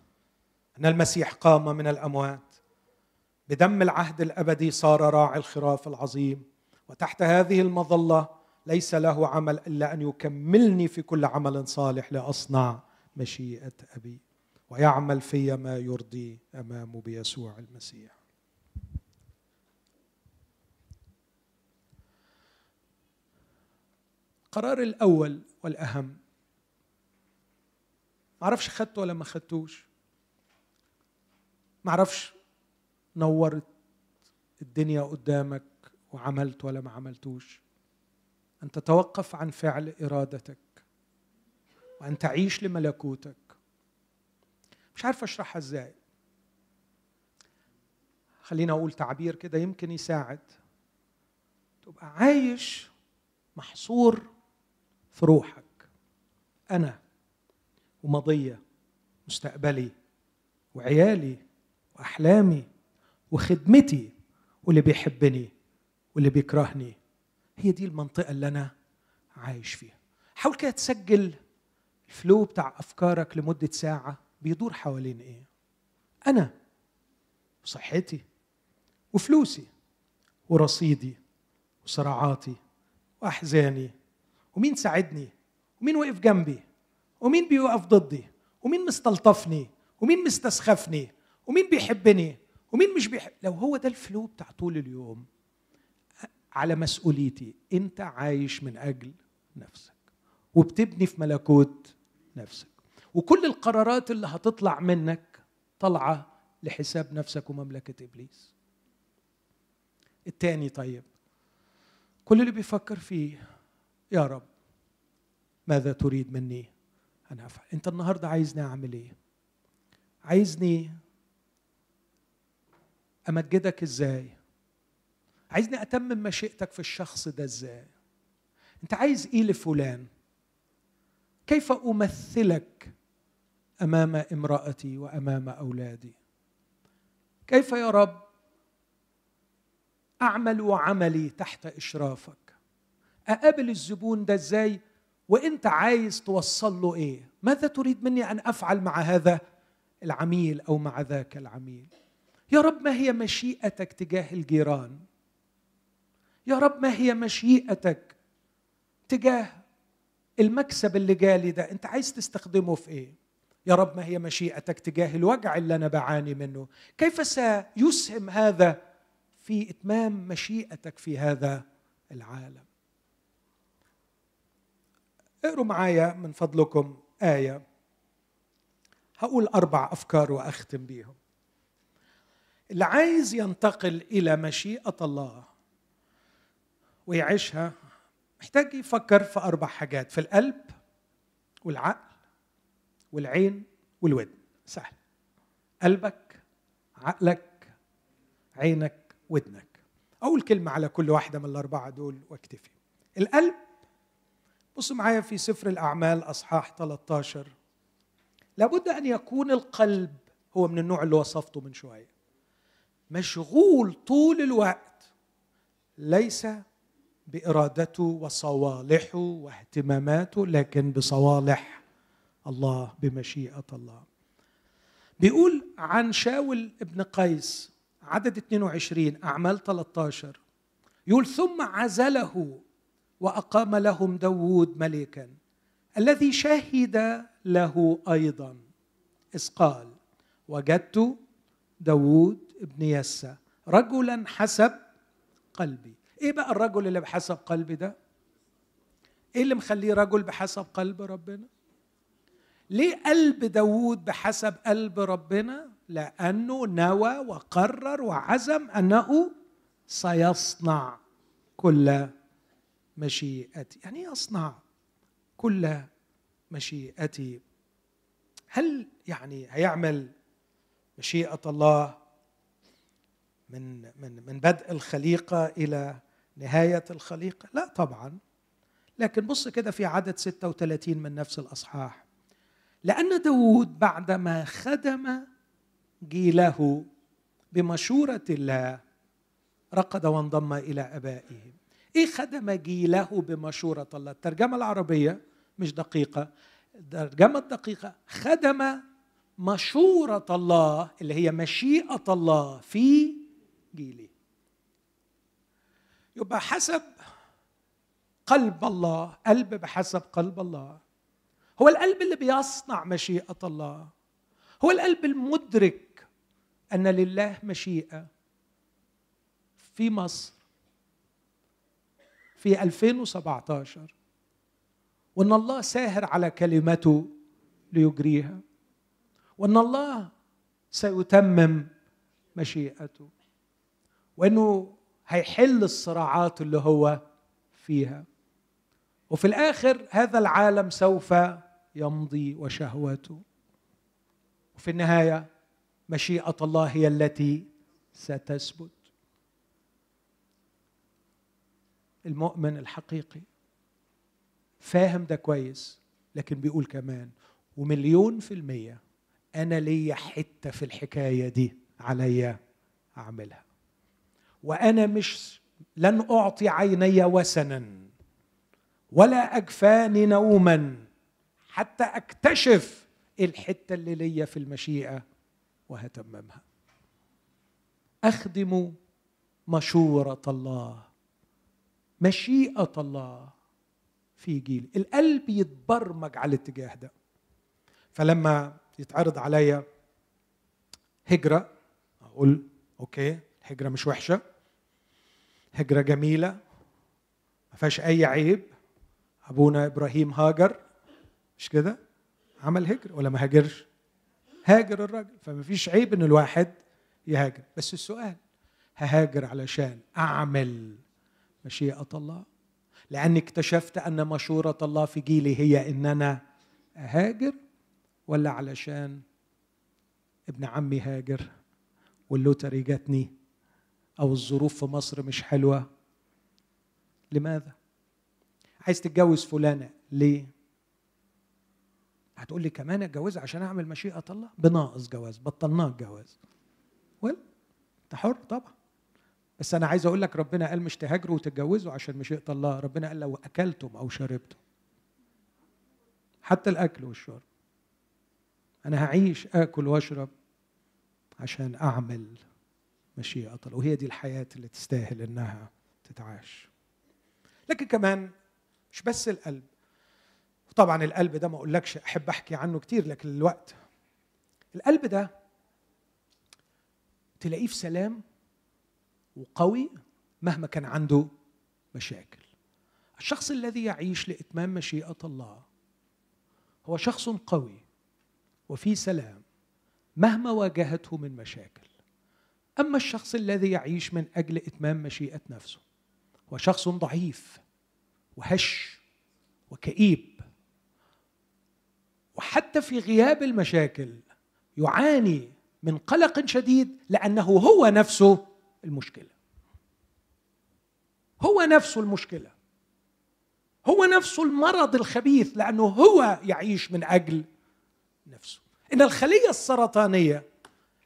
إن المسيح قام من الأموات. بدم العهد الأبدي صار راعي الخراف العظيم. وتحت هذه المظلة ليس له عمل إلا أن يكملني في كل عمل صالح لأصنع مشيئة أبي. ويعمل في ما يرضي أمامه بيسوع المسيح. القرار الأول والأهم. ما أعرفش خدته ولا ما خدتوش. ما أعرفش نورت الدنيا قدامك وعملت ولا ما عملتوش. أن تتوقف عن فعل إرادتك وأن تعيش لملكوتك. مش عارف أشرحها إزاي. خلينا أقول تعبير كده يمكن يساعد. تبقى عايش محصور في روحك. أنا ومضية مستقبلي وعيالي وأحلامي وخدمتي واللي بيحبني واللي بيكرهني. هي دي المنطقة اللي أنا عايش فيها. حاول كده تسجل الفلو بتاع أفكارك لمدة ساعة بيدور حوالين إيه. أنا وصحتي وفلوسي ورصيدي وصراعاتي وأحزاني ومين ساعدني؟ ومين وقف جنبي؟ ومين بيوقف ضدي؟ ومين مستلطفني؟ ومين مستسخفني؟ ومين بيحبني؟ ومين مش بيحب؟ لو هو ده الفلو بتاع طول اليوم على مسؤوليتي. انت عايش من أجل نفسك وبتبني في ملكوت نفسك. وكل القرارات اللي هتطلع منك طالعة لحساب نفسك ومملكة إبليس. التاني طيب كل اللي بيفكر فيه يا رب ماذا تريد مني أن أفعل؟ أنت النهاردة عايزني أعمل إيه؟ عايزني أمجدك إزاي؟ عايزني أتمم مشيئتك في الشخص ده إزاي؟ أنت عايز إيه لفلان؟ كيف أمثلك أمام امرأتي وأمام أولادي؟ كيف يا رب أعمل عملي تحت إشرافك؟ أقابل الزبون ده إزاي؟ وأنت عايز توصل له إيه؟ ماذا تريد مني أن أفعل مع هذا العميل أو مع ذاك العميل؟ يا رب ما هي مشيئتك تجاه الجيران؟ يا رب ما هي مشيئتك تجاه المكسب اللي جالي ده؟ أنت عايز تستخدمه في إيه؟ يا رب ما هي مشيئتك تجاه الوجع اللي أنا بعاني منه؟ كيف سيسهم هذا في إتمام مشيئتك في هذا العالم؟ اقروا معايا من فضلكم آية. هقول أربع أفكار وأختم بيهم. اللي عايز ينتقل إلى مشيئة الله ويعيشها محتاج يفكر في أربع حاجات في القلب والعقل والعين والودن. سهل. قلبك عقلك عينك ودنك. أول كلمة على كل واحدة من الأربعة دول وأكتفي. القلب بص معايا في سفر الأعمال أصحاح 13 لابد أن يكون القلب هو من النوع اللي وصفته من شوية. مشغول طول الوقت. ليس بإرادته وصوالحه واهتماماته لكن بصوالح الله بمشيئة الله. بيقول عن شاول ابن قيس عدد 22 أعمال 13 يقول ثم عزله وأقام لهم داوود ملكا. الذي شهد له أيضا. إذ قال وجدت داوود ابن يسى رجلا حسب قلبي. إيه بقى الرجل اللي بحسب قلبي ده؟ إيه اللي مخليه رجل بحسب قلب ربنا؟ ليه قلب داوود بحسب قلب ربنا؟ لأنه نوى وقرر وعزم أنه سيصنع كل مشيئتي. يعني أصنع كل مشيئتي. هل يعني هيعمل مشيئة الله من من من بدء الخليقة إلى نهاية الخليقة؟ لا طبعا. لكن بص كده في عدد 36 من نفس الأصحاح. لأن داود بعدما خدم جيله بمشورة الله رقد وانضم إلى أبائه. إيه خدم جيله بمشورة الله؟ الترجمة العربية مش دقيقة. الترجمة الدقيقة خدم مشورة الله اللي هي مشيئة الله في جيله. يبقى حسب قلب الله قلب بحسب قلب الله. هو القلب اللي بيصنع مشيئة الله. هو القلب المدرك أن لله مشيئة في مصر. في 2017 وأن الله ساهر على كلمته ليجريها وأن الله سيتمم مشيئته وأنه هيحل الصراعات اللي هو فيها. وفي الآخر هذا العالم سوف يمضي وشهوته. وفي النهاية مشيئة الله هي التي ستثبت. المؤمن الحقيقي. فاهم ده كويس لكن بيقول كمان ومليون في المية أنا ليا حتة في الحكاية دي عليا أعملها. وأنا مش لن أعطي عيني وسنا ولا أجفاني نوما حتى أكتشف الحتة اللي ليا في المشيئة وهتممها. أخدم مشورة الله مشيئة الله في جيل. القلب يتبرمج على الاتجاه ده. فلما يتعرض عليا هجرة أقول أوكي الهجرة مش وحشة. هجرة جميلة. ما فيهاش أي عيب. أبونا إبراهيم هاجر. مش كده؟ عمل هجر ولا ما هاجرش. هاجر الراجل. فما فيش عيب إن الواحد يهاجر. بس السؤال ههاجر علشان أعمل مشيئة الله. لأني اكتشفت أن مشورة الله في جيلي هي ان أنا اهاجر ولا علشان ابن عمي هاجر واللوتري جاتني أو الظروف في مصر مش حلوة. لماذا؟ عايز تتجوز فلانة ليه؟ هتقول لي كمان أتجوزها عشان أعمل مشيئة الله؟ بناقص جواز بطلناه الجواز ويل انت حر طبعا. بس أنا عايز أقول لك ربنا قال مش تهاجروا وتتجوزوا عشان مشيئه الله. ربنا قال لو أكلتم أو شربتم. حتى الأكل والشرب. أنا هعيش آكل وأشرب عشان أعمل مشيئة الله وهي دي الحياة اللي تستاهل إنها تتعاش. لكن كمان مش بس القلب. طبعا القلب ده ما أقولكش أحب أحكي عنه كتير لكن الوقت. القلب ده تلاقيه في سلام وقوي مهما كان عنده مشاكل. الشخص الذي يعيش لإتمام مشيئة الله هو شخص قوي وفي سلام مهما واجهته من مشاكل. أما الشخص الذي يعيش من أجل إتمام مشيئة نفسه هو شخص ضعيف وهش وكئيب. وحتى في غياب المشاكل يعاني من قلق شديد لأنه هو نفسه المشكلة. هو نفسه المشكلة. هو نفسه المرض الخبيث لأنه هو يعيش من أجل نفسه. إن الخلية السرطانية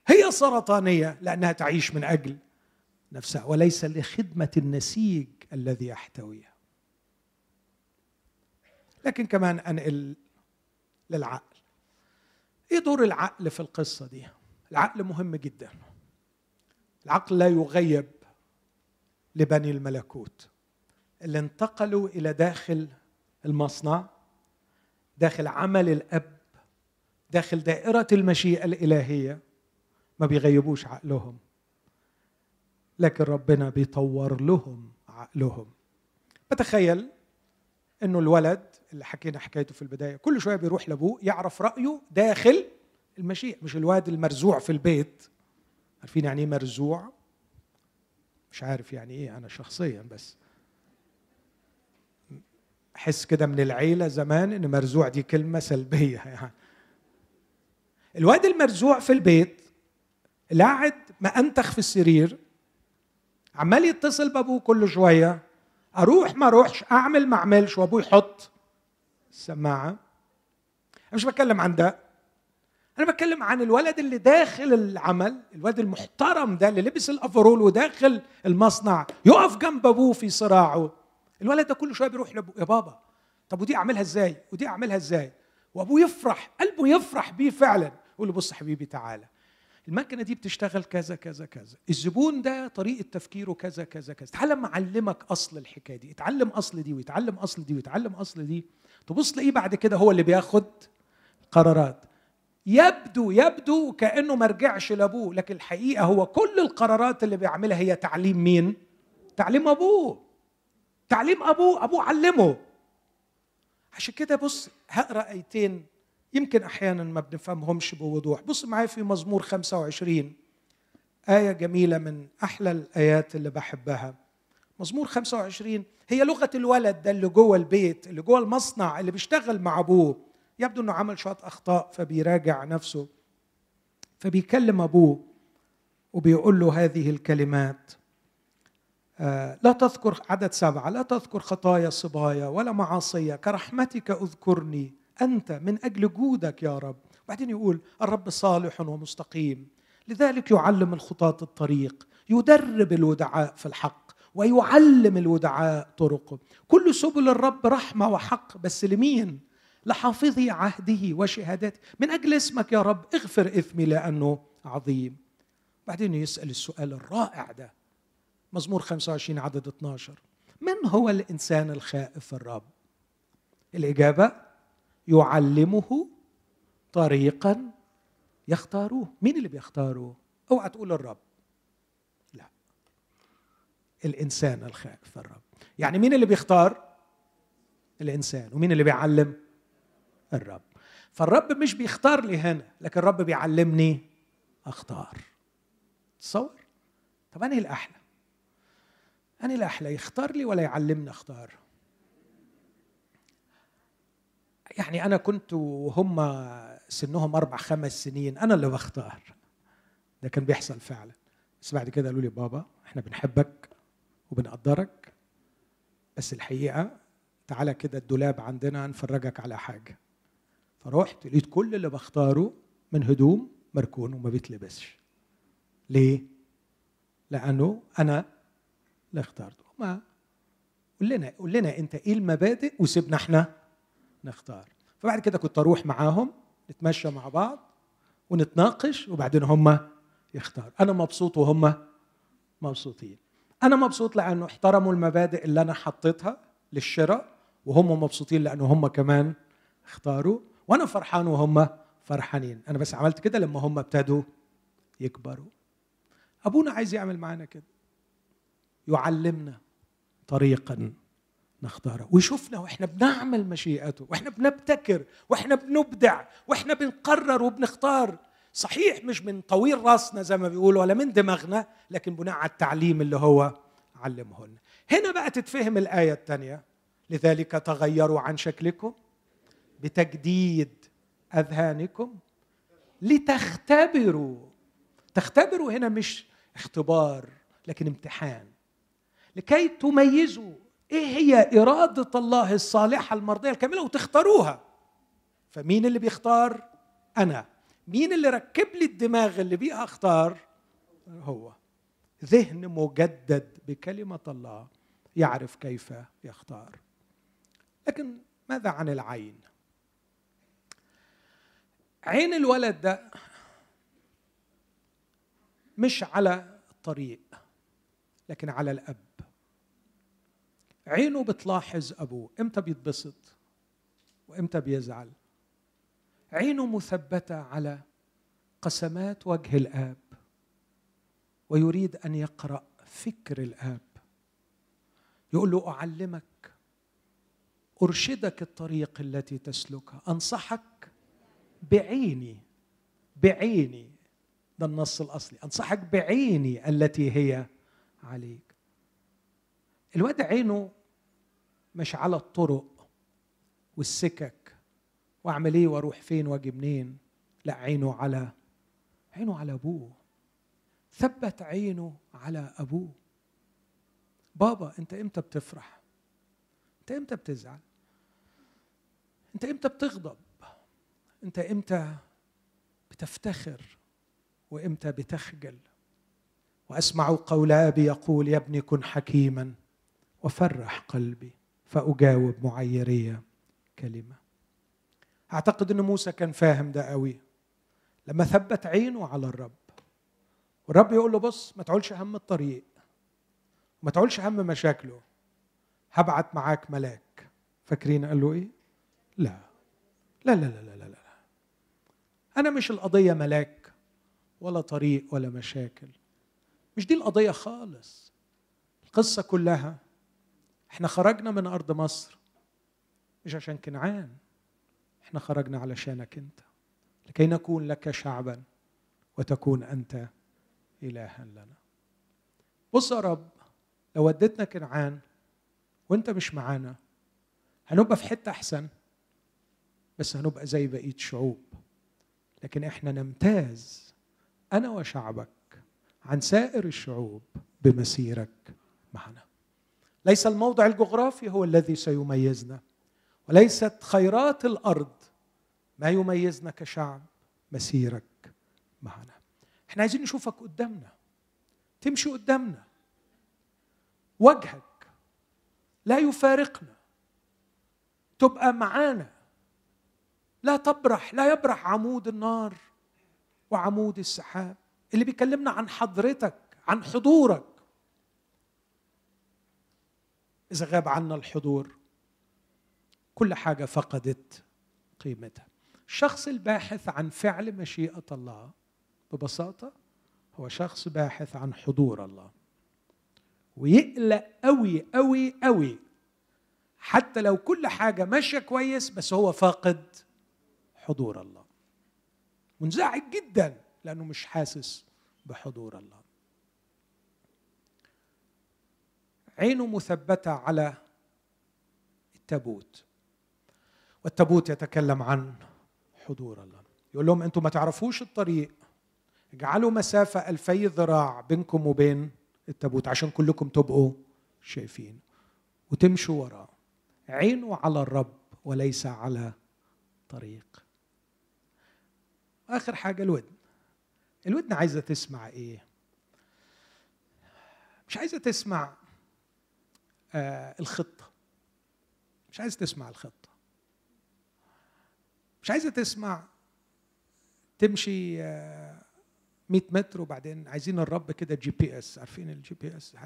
هي سرطانية لأنها تعيش من أجل نفسها وليس لخدمة النسيج الذي يحتويها. لكن كمان أنقل للعقل. إيه دور العقل في القصة دي؟ العقل مهم جدا. العقل لا يغيب لبني الملكوت. اللي انتقلوا إلى داخل المصنع داخل عمل الأب داخل دائرة المشيئة الإلهية ما بيغيبوش عقلهم. لكن ربنا بيطور لهم عقلهم. بتخيل إنه الولد اللي حكينا حكايته في البداية كل شوية بيروح لأبوه يعرف رأيه داخل المشيئة مش الواد المرزوع في البيت. عارفين يعني إيه مرزوع مش عارف يعني إيه أنا شخصيا بس أحس كده من العيلة زمان إن مرزوع دي كلمة سلبية (laughs) يعني. الواد المرزوع في البيت قاعد مأنتخ في السرير عمال يتصل بأبوه كل شوية أروح ما أروحش أعمل ما أعملش وأبوه يحط السماعة. مش بتكلم عن ده. أنا بتكلم عن الولد اللي داخل العمل الولد المحترم ده اللي لبس الأفرول وداخل المصنع يقف جنب أبوه في صراعه. الولد ده كل شوية بيروح لابوه يا بابا طب ودي أعملها إزاي؟ ودي أعملها إزاي؟ وأبوه يفرح قلبه يفرح بيه فعلا يقول له بص حبيبي تعالى. المكنة دي بتشتغل كذا كذا كذا. الزبون ده طريقة تفكيره كذا كذا كذا. تعال لما أعلمك أصل الحكاية دي. اتعلم أصل دي ويتعلم أصل دي ويتعلم أصل دي. تبص تلاقيه بعد كده هو اللي بياخد قرارات. يبدو يبدو كأنه ما رجعش لأبوه لكن الحقيقة هو كل القرارات اللي بيعملها هي تعليم مين؟ تعليم أبوه. تعليم أبوه أبوه علمه. عشان كده بص هقرأ آيتين يمكن أحيانا ما بنفهمهمش بوضوح. بص معايا في مزمور 25 آية جميلة من أحلى الآيات اللي بحبها. مزمور 25 هي لغة الولد ده اللي جوه البيت اللي جوه المصنع اللي بيشتغل مع أبوه. يبدو أنه عمل شوية أخطاء فبيراجع نفسه فبيكلم أبوه وبيقول له هذه الكلمات. آه لا تذكر عدد سبعة لا تذكر خطايا صبايا ولا معاصية كرحمتك أذكرني أنت من أجل جودك يا رب. وبعدين يقول الرب صالح ومستقيم. لذلك يعلم الخطاة الطريق يدرب الودعاء في الحق ويعلم الودعاء طرقه. كل سبل الرب رحمة وحق بس لمين؟ لحافظي عهده وشهادته. من أجل اسمك يا رب اغفر إثمي لأنه عظيم. بعدين يسأل السؤال الرائع ده مزمور 25 عدد 12 من هو الإنسان الخائف الرب؟ الإجابة يعلمه طريقا يختاروه. مين اللي بيختاروه أوعى تقول الرب. الإنسان الخائف الرب. يعني مين اللي بيختار؟ الإنسان. ومين اللي بيعلم؟ الرب. فالرب مش بيختار لي هنا لكن الرب بيعلمني أختار. تصور؟ طب أنهي الأحلى؟ أنهي الأحلى يختار لي ولا يعلمني أختار؟ يعني أنا كنت وهم سنهم أربع خمس سنين أنا اللي بختار. ده كان بيحصل فعلا. بس بعد كده قالوا لي بابا إحنا بنحبك وبنقدرك بس الحقيقة تعالى كده الدولاب عندنا نفرجك على حاجة. فرحت لقيت كل اللي بختاره من هدوم مركون وما بيتلبسش. ليه؟ لأنه أنا اللي اخترته. ما قول لنا قول لنا أنت إيه المبادئ وسيبنا إحنا نختار. فبعد كده كنت أروح معاهم نتمشى مع بعض ونتناقش وبعدين هم يختار أنا مبسوط وهم مبسوطين. أنا مبسوط لأنه احترموا المبادئ اللي أنا حطيتها للشراء وهم مبسوطين لأنه هم كمان اختاروا. وأنا فرحان وهم فرحانين. أنا بس عملت كده لما هم ابتدوا يكبروا. ابونا عايز يعمل معانا كده. يعلمنا طريقا نختاره. ويشوفنا وإحنا بنعمل مشيئته وإحنا بنبتكر وإحنا بنبدع وإحنا بنقرر وبنختار. صحيح مش من طويل راسنا زي ما بيقولوا ولا من دماغنا لكن بناء على التعليم اللي هو علمه لنا هنا بقى تتفهم الآية الثانية. لذلك تغيروا عن شكلكم. بتجديد أذهانكم لتختبروا. تختبروا هنا مش اختبار لكن امتحان. لكي تميزوا إيه هي إرادة الله الصالحة المرضية الكاملة وتختاروها. فمين اللي بيختار؟ أنا. مين اللي ركب لي الدماغ اللي بيها أختار؟ هو. ذهن مجدد بكلمة الله يعرف كيف يختار. لكن ماذا عن العين؟ عين الولد ده مش على الطريق لكن على الأب. عينه بتلاحظ أبوه إمتى بيتبسط وإمتى بيزعل. عينه مثبتة على قسمات وجه الآب ويريد أن يقرأ فكر الآب. يقول له أعلمك أرشدك الطريق التي تسلكها أنصحك بعيني بعيني ده النص الأصلي. أنصحك بعيني التي هي عليك. الواد عينه مش على الطرق والسكك وأعمل إيه وأروح فين واجي منين؟ لا عينه على عينه على أبوه. ثبت عينه على أبوه. بابا أنت إمتى بتفرح؟ أنت إمتى بتزعل؟ أنت إمتى بتغضب؟ أنت إمتى بتفتخر وإمتى بتخجل؟ وأسمع قول ابي يقول يا ابني كن حكيما وفرح قلبي فأجاوب معيريه كلمة. أعتقد إن موسى كان فاهم ده قوي. لما ثبت عينه على الرب والرب يقول له بص ما تعولش هم الطريق ما تعولش هم مشاكله. هبعت معاك ملاك. فاكرين قال له إيه؟ لا لا لا. لا لا لا, لا. أنا مش القضية ملاك ولا طريق ولا مشاكل. مش دي القضية خالص. القصة كلها إحنا خرجنا من أرض مصر مش عشان كنعان. إحنا خرجنا علشانك أنت. لكي نكون لك شعبا وتكون أنت الها لنا. بص يا رب لو وديتنا كنعان وأنت مش معانا هنبقى في حتة أحسن بس هنبقى زي بقية شعوب. لكن إحنا نمتاز أنا وشعبك عن سائر الشعوب بمسيرك معنا. ليس الموضع الجغرافي هو الذي سيميزنا وليست خيرات الأرض ما يميزنا كشعب مسيرك معنا. إحنا عايزين نشوفك قدامنا تمشي قدامنا. وجهك لا يفارقنا. تبقى معانا. لا تبرح لا يبرح عمود النار وعمود السحاب. اللي بيكلمنا عن حضرتك عن حضورك. إذا غاب عنا الحضور كل حاجة فقدت قيمتها. الشخص الباحث عن فعل مشيئة الله ببساطة هو شخص باحث عن حضور الله. ويقلق قوي قوي قوي حتى لو كل حاجة ماشية كويس بس هو فاقد حضور الله. منزعج جدا لأنه مش حاسس بحضور الله. عينه مثبتة على التابوت. والتابوت يتكلم عن حضور الله. يقول لهم أنتم ما تعرفوش الطريق. اجعلوا مسافة ألفي ذراع بينكم وبين التابوت عشان كلكم تبقوا شايفين. وتمشوا وراه عينه على الرب وليس على طريق. آخر حاجة الودن. الودن عايزة تسمع إيه؟ مش عايزة تسمع آه الخطة. مش عايزة تسمع الخطة. مش عايزة تسمع تمشي آه 100 متر وبعدين عايزين الرب كده GPS عارفين ال GPS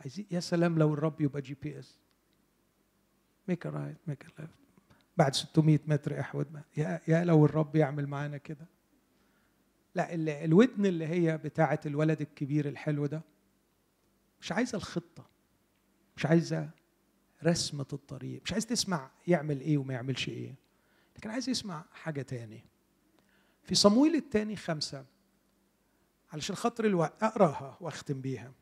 عايزين يا سلام لو الرب يبقى GPS make right make left بعد 600 متر أحود يا يا لو الرب يعمل معانا كده. لا الودن اللي هي بتاعه الولد الكبير الحلو ده مش عايزة الخطة. مش عايزة رسمة الطريق. مش عايز تسمع يعمل إيه وما يعملش إيه. لكن عايز يسمع حاجة تاني. في صمويل الثاني خمسة علشان خاطر الوقت أقراها وأختم بيها.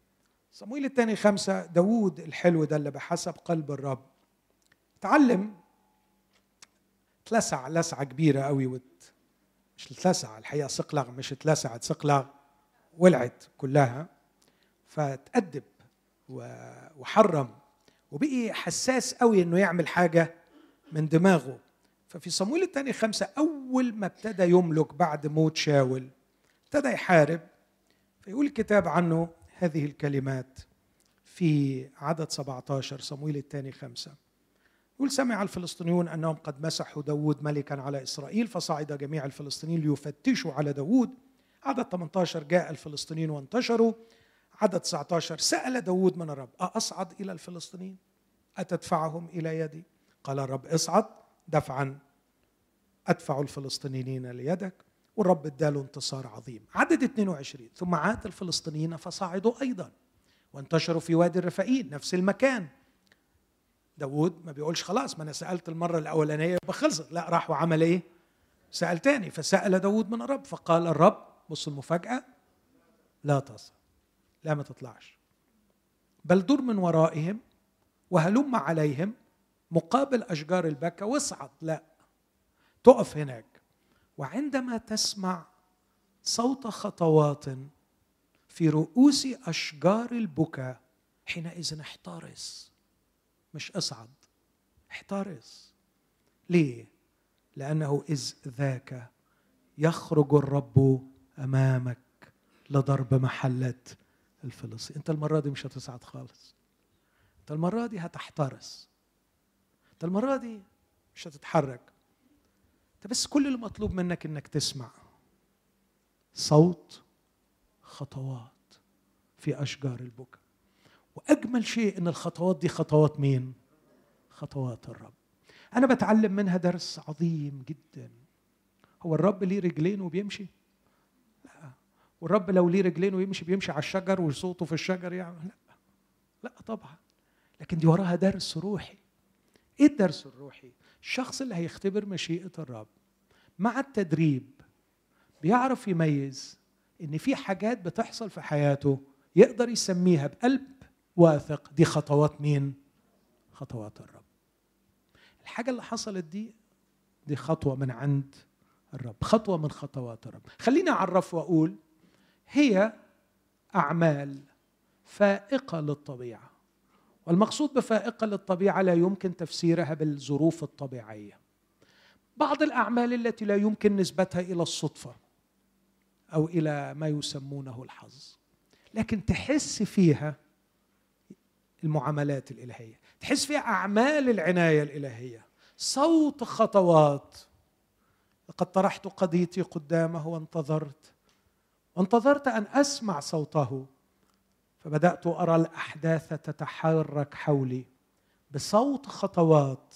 صمويل الثاني خمسة داوود الحلو ده اللي بحسب قلب الرب. تعلم اتلسع لسعة كبيرة قوي وت... مش اتلسع الحقيقة صقلغ مش اتلسعت صقلغ ولعت كلها. فتأدب وحرم. وبقي حساس قوي إنه يعمل حاجة من دماغه. ففي صمويل الثاني خمسة أول ما ابتدى يملك بعد موت شاول ابتدى يحارب. فيقول الكتاب عنه هذه الكلمات في عدد 17 صمويل الثاني خمسة. يقول سمع الفلسطينيون أنهم قد مسحوا داود ملكا على إسرائيل فصعد جميع الفلسطينيين ليفتشوا على داود عدد 18 جاء الفلسطينيين وانتشروا. عدد 19 سأل داود من الرب أصعد إلى الفلسطينيين؟ أتدفعهم إلى يدي؟ قال الرب اصعد دفعا أدفع الفلسطينيين ليدك. والرب اداله انتصار عظيم. عدد 22 ثم عاد الفلسطينيين فصعدوا أيضا وانتشروا في وادي الرفائيل نفس المكان. داود ما بيقولش خلاص ما أنا سألت المرة الأولانية يبقى خلصت. لا راح وعمل إيه؟ سأل تاني فسأل داود من الرب فقال الرب بص المفاجأة لا تصل لا ما تطلعش. بل دور من ورائهم وهلم عليهم مقابل أشجار البكا واصعد لا تقف هناك وعندما تسمع صوت خطوات في رؤوس أشجار البكا حينئذ احترس. مش اصعد احترس ليه؟ لأنه إذ ذاك يخرج الرب أمامك لضرب محلة الفلسطين. أنت المرة دي مش هتصعد خالص. أنت المرة دي هتحترس أنت المرة دي مش هتتحرك. أنت بس كل اللي مطلوب منك إنك تسمع صوت خطوات في أشجار البكا وأجمل شيء إن الخطوات دي خطوات مين؟ خطوات الرب. أنا بتعلم منها درس عظيم جدا. هو الرب ليه رجلين وبيمشي؟ لا. والرب لو ليه رجلين ويمشي بيمشي على الشجر وصوته في الشجر يعني؟ لا. لا طبعا. لكن دي وراها درس روحي. إيه الدرس الروحي؟ الشخص اللي هيختبر مشيئة الرب. مع التدريب بيعرف يميز إن في حاجات بتحصل في حياته يقدر يسميها بقلب واثق دي خطوات مين؟ خطوات الرب. الحاجة اللي حصلت دي دي خطوة من عند الرب خطوة من خطوات الرب. خليني أعرف وأقول هي أعمال فائقة للطبيعة. والمقصود بفائقة للطبيعة لا يمكن تفسيرها بالظروف الطبيعية. بعض الأعمال التي لا يمكن نسبتها إلى الصدفة أو إلى ما يسمونه الحظ. لكن تحس فيها المعاملات الإلهية. تحس فيها أعمال العناية الإلهية. صوت خطوات. لقد طرحت قضيتي قدامه وانتظرت. وانتظرت أن أسمع صوته. فبدأت أرى الأحداث تتحرك حولي. بصوت خطوات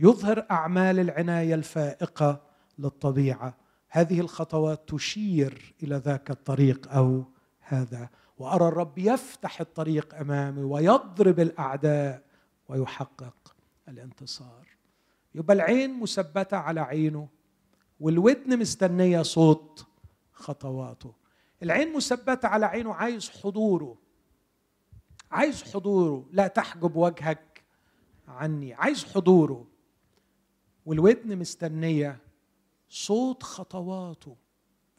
يظهر أعمال العناية الفائقة للطبيعة. هذه الخطوات تشير إلى ذاك الطريق أو هذا. وأرى الرب يفتح الطريق أمامي ويضرب الأعداء ويحقق الانتصار. يبقى العين مثبتة على عينه والودن مستنية صوت خطواته. العين مثبتة على عينه عايز حضوره. عايز حضوره. لا تحجب وجهك عني. عايز حضوره. والودن مستنية صوت خطواته.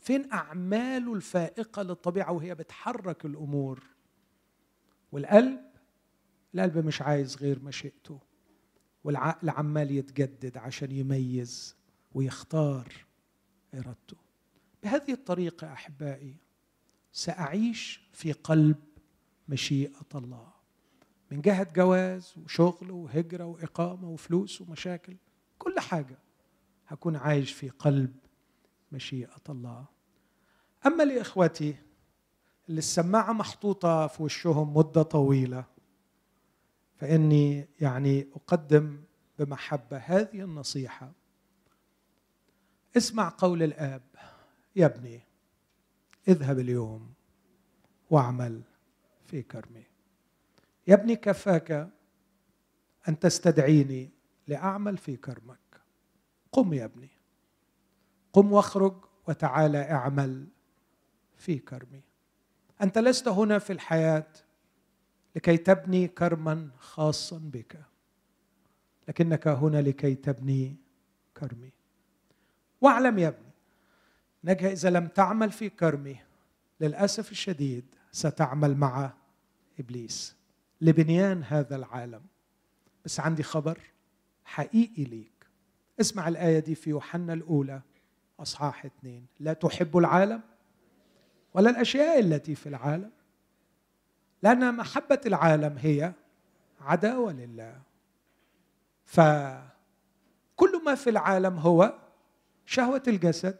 فين اعماله الفائقة للطبيعة وهي بتحرك الأمور؟ والقلب؟ القلب مش عايز غير مشيئته. والعقل عمال يتجدد عشان يميز ويختار إرادته. بهذه الطريقة أحبائي سأعيش في قلب مشيئة الله. من جهة جواز وشغل وهجرة وإقامة وفلوس ومشاكل كل حاجة هكون عايش في قلب مشيئة الله. أما لإخوتي اللي السماعة محطوطة في وشهم مدة طويلة فإني يعني أقدم بمحبة هذه النصيحة. اسمع قول الآب. يا ابني اذهب اليوم واعمل في كرمي. يا ابني كفاك أن تستدعيني لأعمل في كرمك. قم يا ابني. قم واخرج وتعالى اعمل في كرمي. أنت لست هنا في الحياة لكي تبني كرما خاصا بك لكنك هنا لكي تبني كرمي. واعلم يا ابني أنك إذا لم تعمل في كرمي للأسف الشديد ستعمل مع إبليس لبنيان هذا العالم. بس عندي خبر حقيقي ليك. اسمع الآية دي في يوحنا الأولى أصحاح اثنين. لا تحب العالم ولا الأشياء التي في العالم. لأن محبة العالم هي عداوة لله. فكل ما في العالم هو شهوة الجسد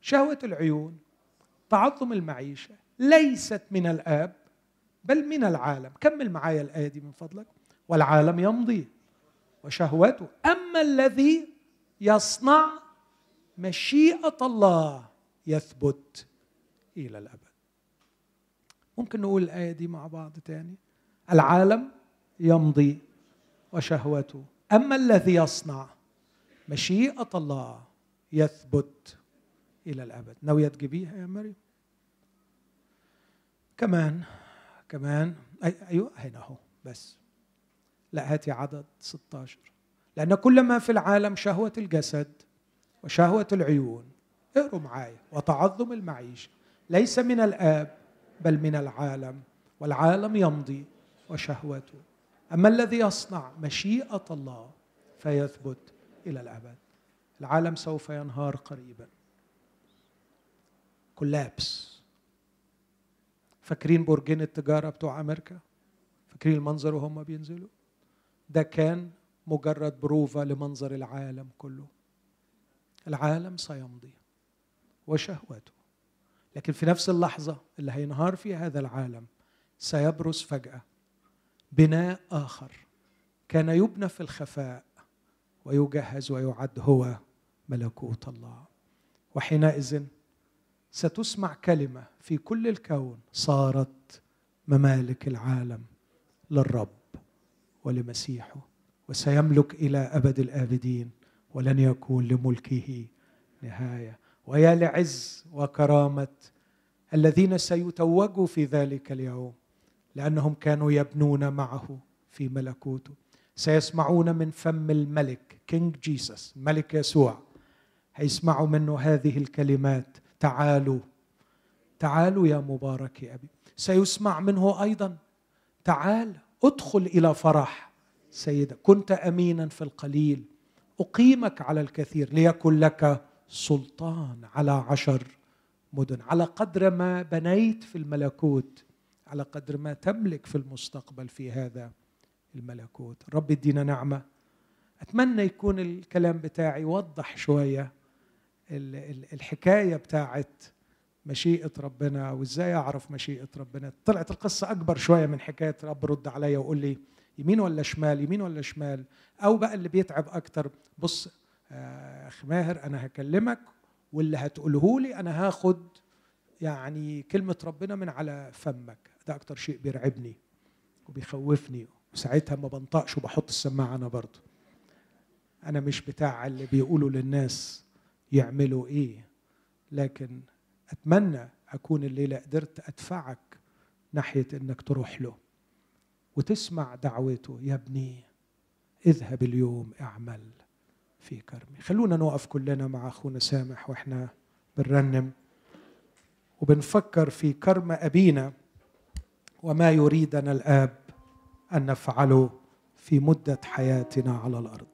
شهوة العيون تعظم المعيشة. ليست من الآب بل من العالم. كمل معايا الآية دي من فضلك. والعالم يمضي وشهوته. أما الذي يصنع مشيئة الله يثبت إلى الأبد. ممكن نقول الآية دي مع بعض تاني. العالم يمضي وشهوته. أما الذي يصنع مشيئة الله يثبت إلى الأبد. ناويه تجيبيها يا مريم. كمان كمان أي أيوه هنا أهو بس. لا هاتي عدد 16 لأن كل ما في العالم شهوة الجسد وشهوة العيون اقروا معايا وتعظم المعيشة. ليس من الآب بل من العالم والعالم يمضي وشهوته. أما الذي يصنع مشيئة الله فيثبت إلى الأبد. العالم سوف ينهار قريبا. collapse فاكرين برجين التجارة بتوع أمريكا؟ فاكرين المنظر وهم بينزلوا؟ ده كان مجرد بروفا لمنظر العالم كله. العالم سيمضي وشهوته. لكن في نفس اللحظة اللي هينهار فيها هذا العالم سيبرز فجأة بناء آخر. كان يبنى في الخفاء ويجهز ويعد هو ملكوت الله. وحينئذ ستسمع كلمة في كل الكون صارت ممالك العالم للرب ولمسيحه وسيملك إلى أبد الآبدين ولن يكون لملكه نهاية. ويا لعز وكرامة الذين سيتوجوا في ذلك اليوم لأنهم كانوا يبنون معه في ملكوته. سيسمعون من فم الملك King Jesus ملك يسوع هيسمعوا منه هذه الكلمات تعالوا تعالوا يا مبارك أبي. سيسمع منه أيضا تعال ادخل إلى فرح سيدك كنت امينا في القليل أقيمك على الكثير ليكن لك سلطان على عشر مدن على قدر ما بنيت في الملكوت على قدر ما تملك في المستقبل في هذا الملكوت. رب ادينا نعمة. أتمنى يكون الكلام بتاعي وضح شوية الحكاية بتاعت مشيئة ربنا وإزاي أعرف مشيئة ربنا. طلعت القصة أكبر شوية من حكاية رب رد عليا وقول لي يمين ولا شمال يمين ولا شمال أو بقى اللي بيتعب أكتر. بص أخ ماهر أنا هكلمك واللي هتقوله لي أنا هاخد يعني كلمة ربنا من على فمك. ده أكتر شيء بيرعبني وبيخوفني وساعتها ما بنطقش وبحط السماعة أنا برضه. أنا مش بتاع اللي بيقولوا للناس يعملوا إيه لكن أتمنى أكون الليلة قدرت أدفعك ناحية إنك تروح له وتسمع دعوته. يا ابني اذهب اليوم اعمل. في كرمي. خلونا نقف كلنا مع أخونا سامح وإحنا بنرنم وبنفكر في كرم أبينا وما يريدنا الآب أن نفعله في مدة حياتنا على الأرض.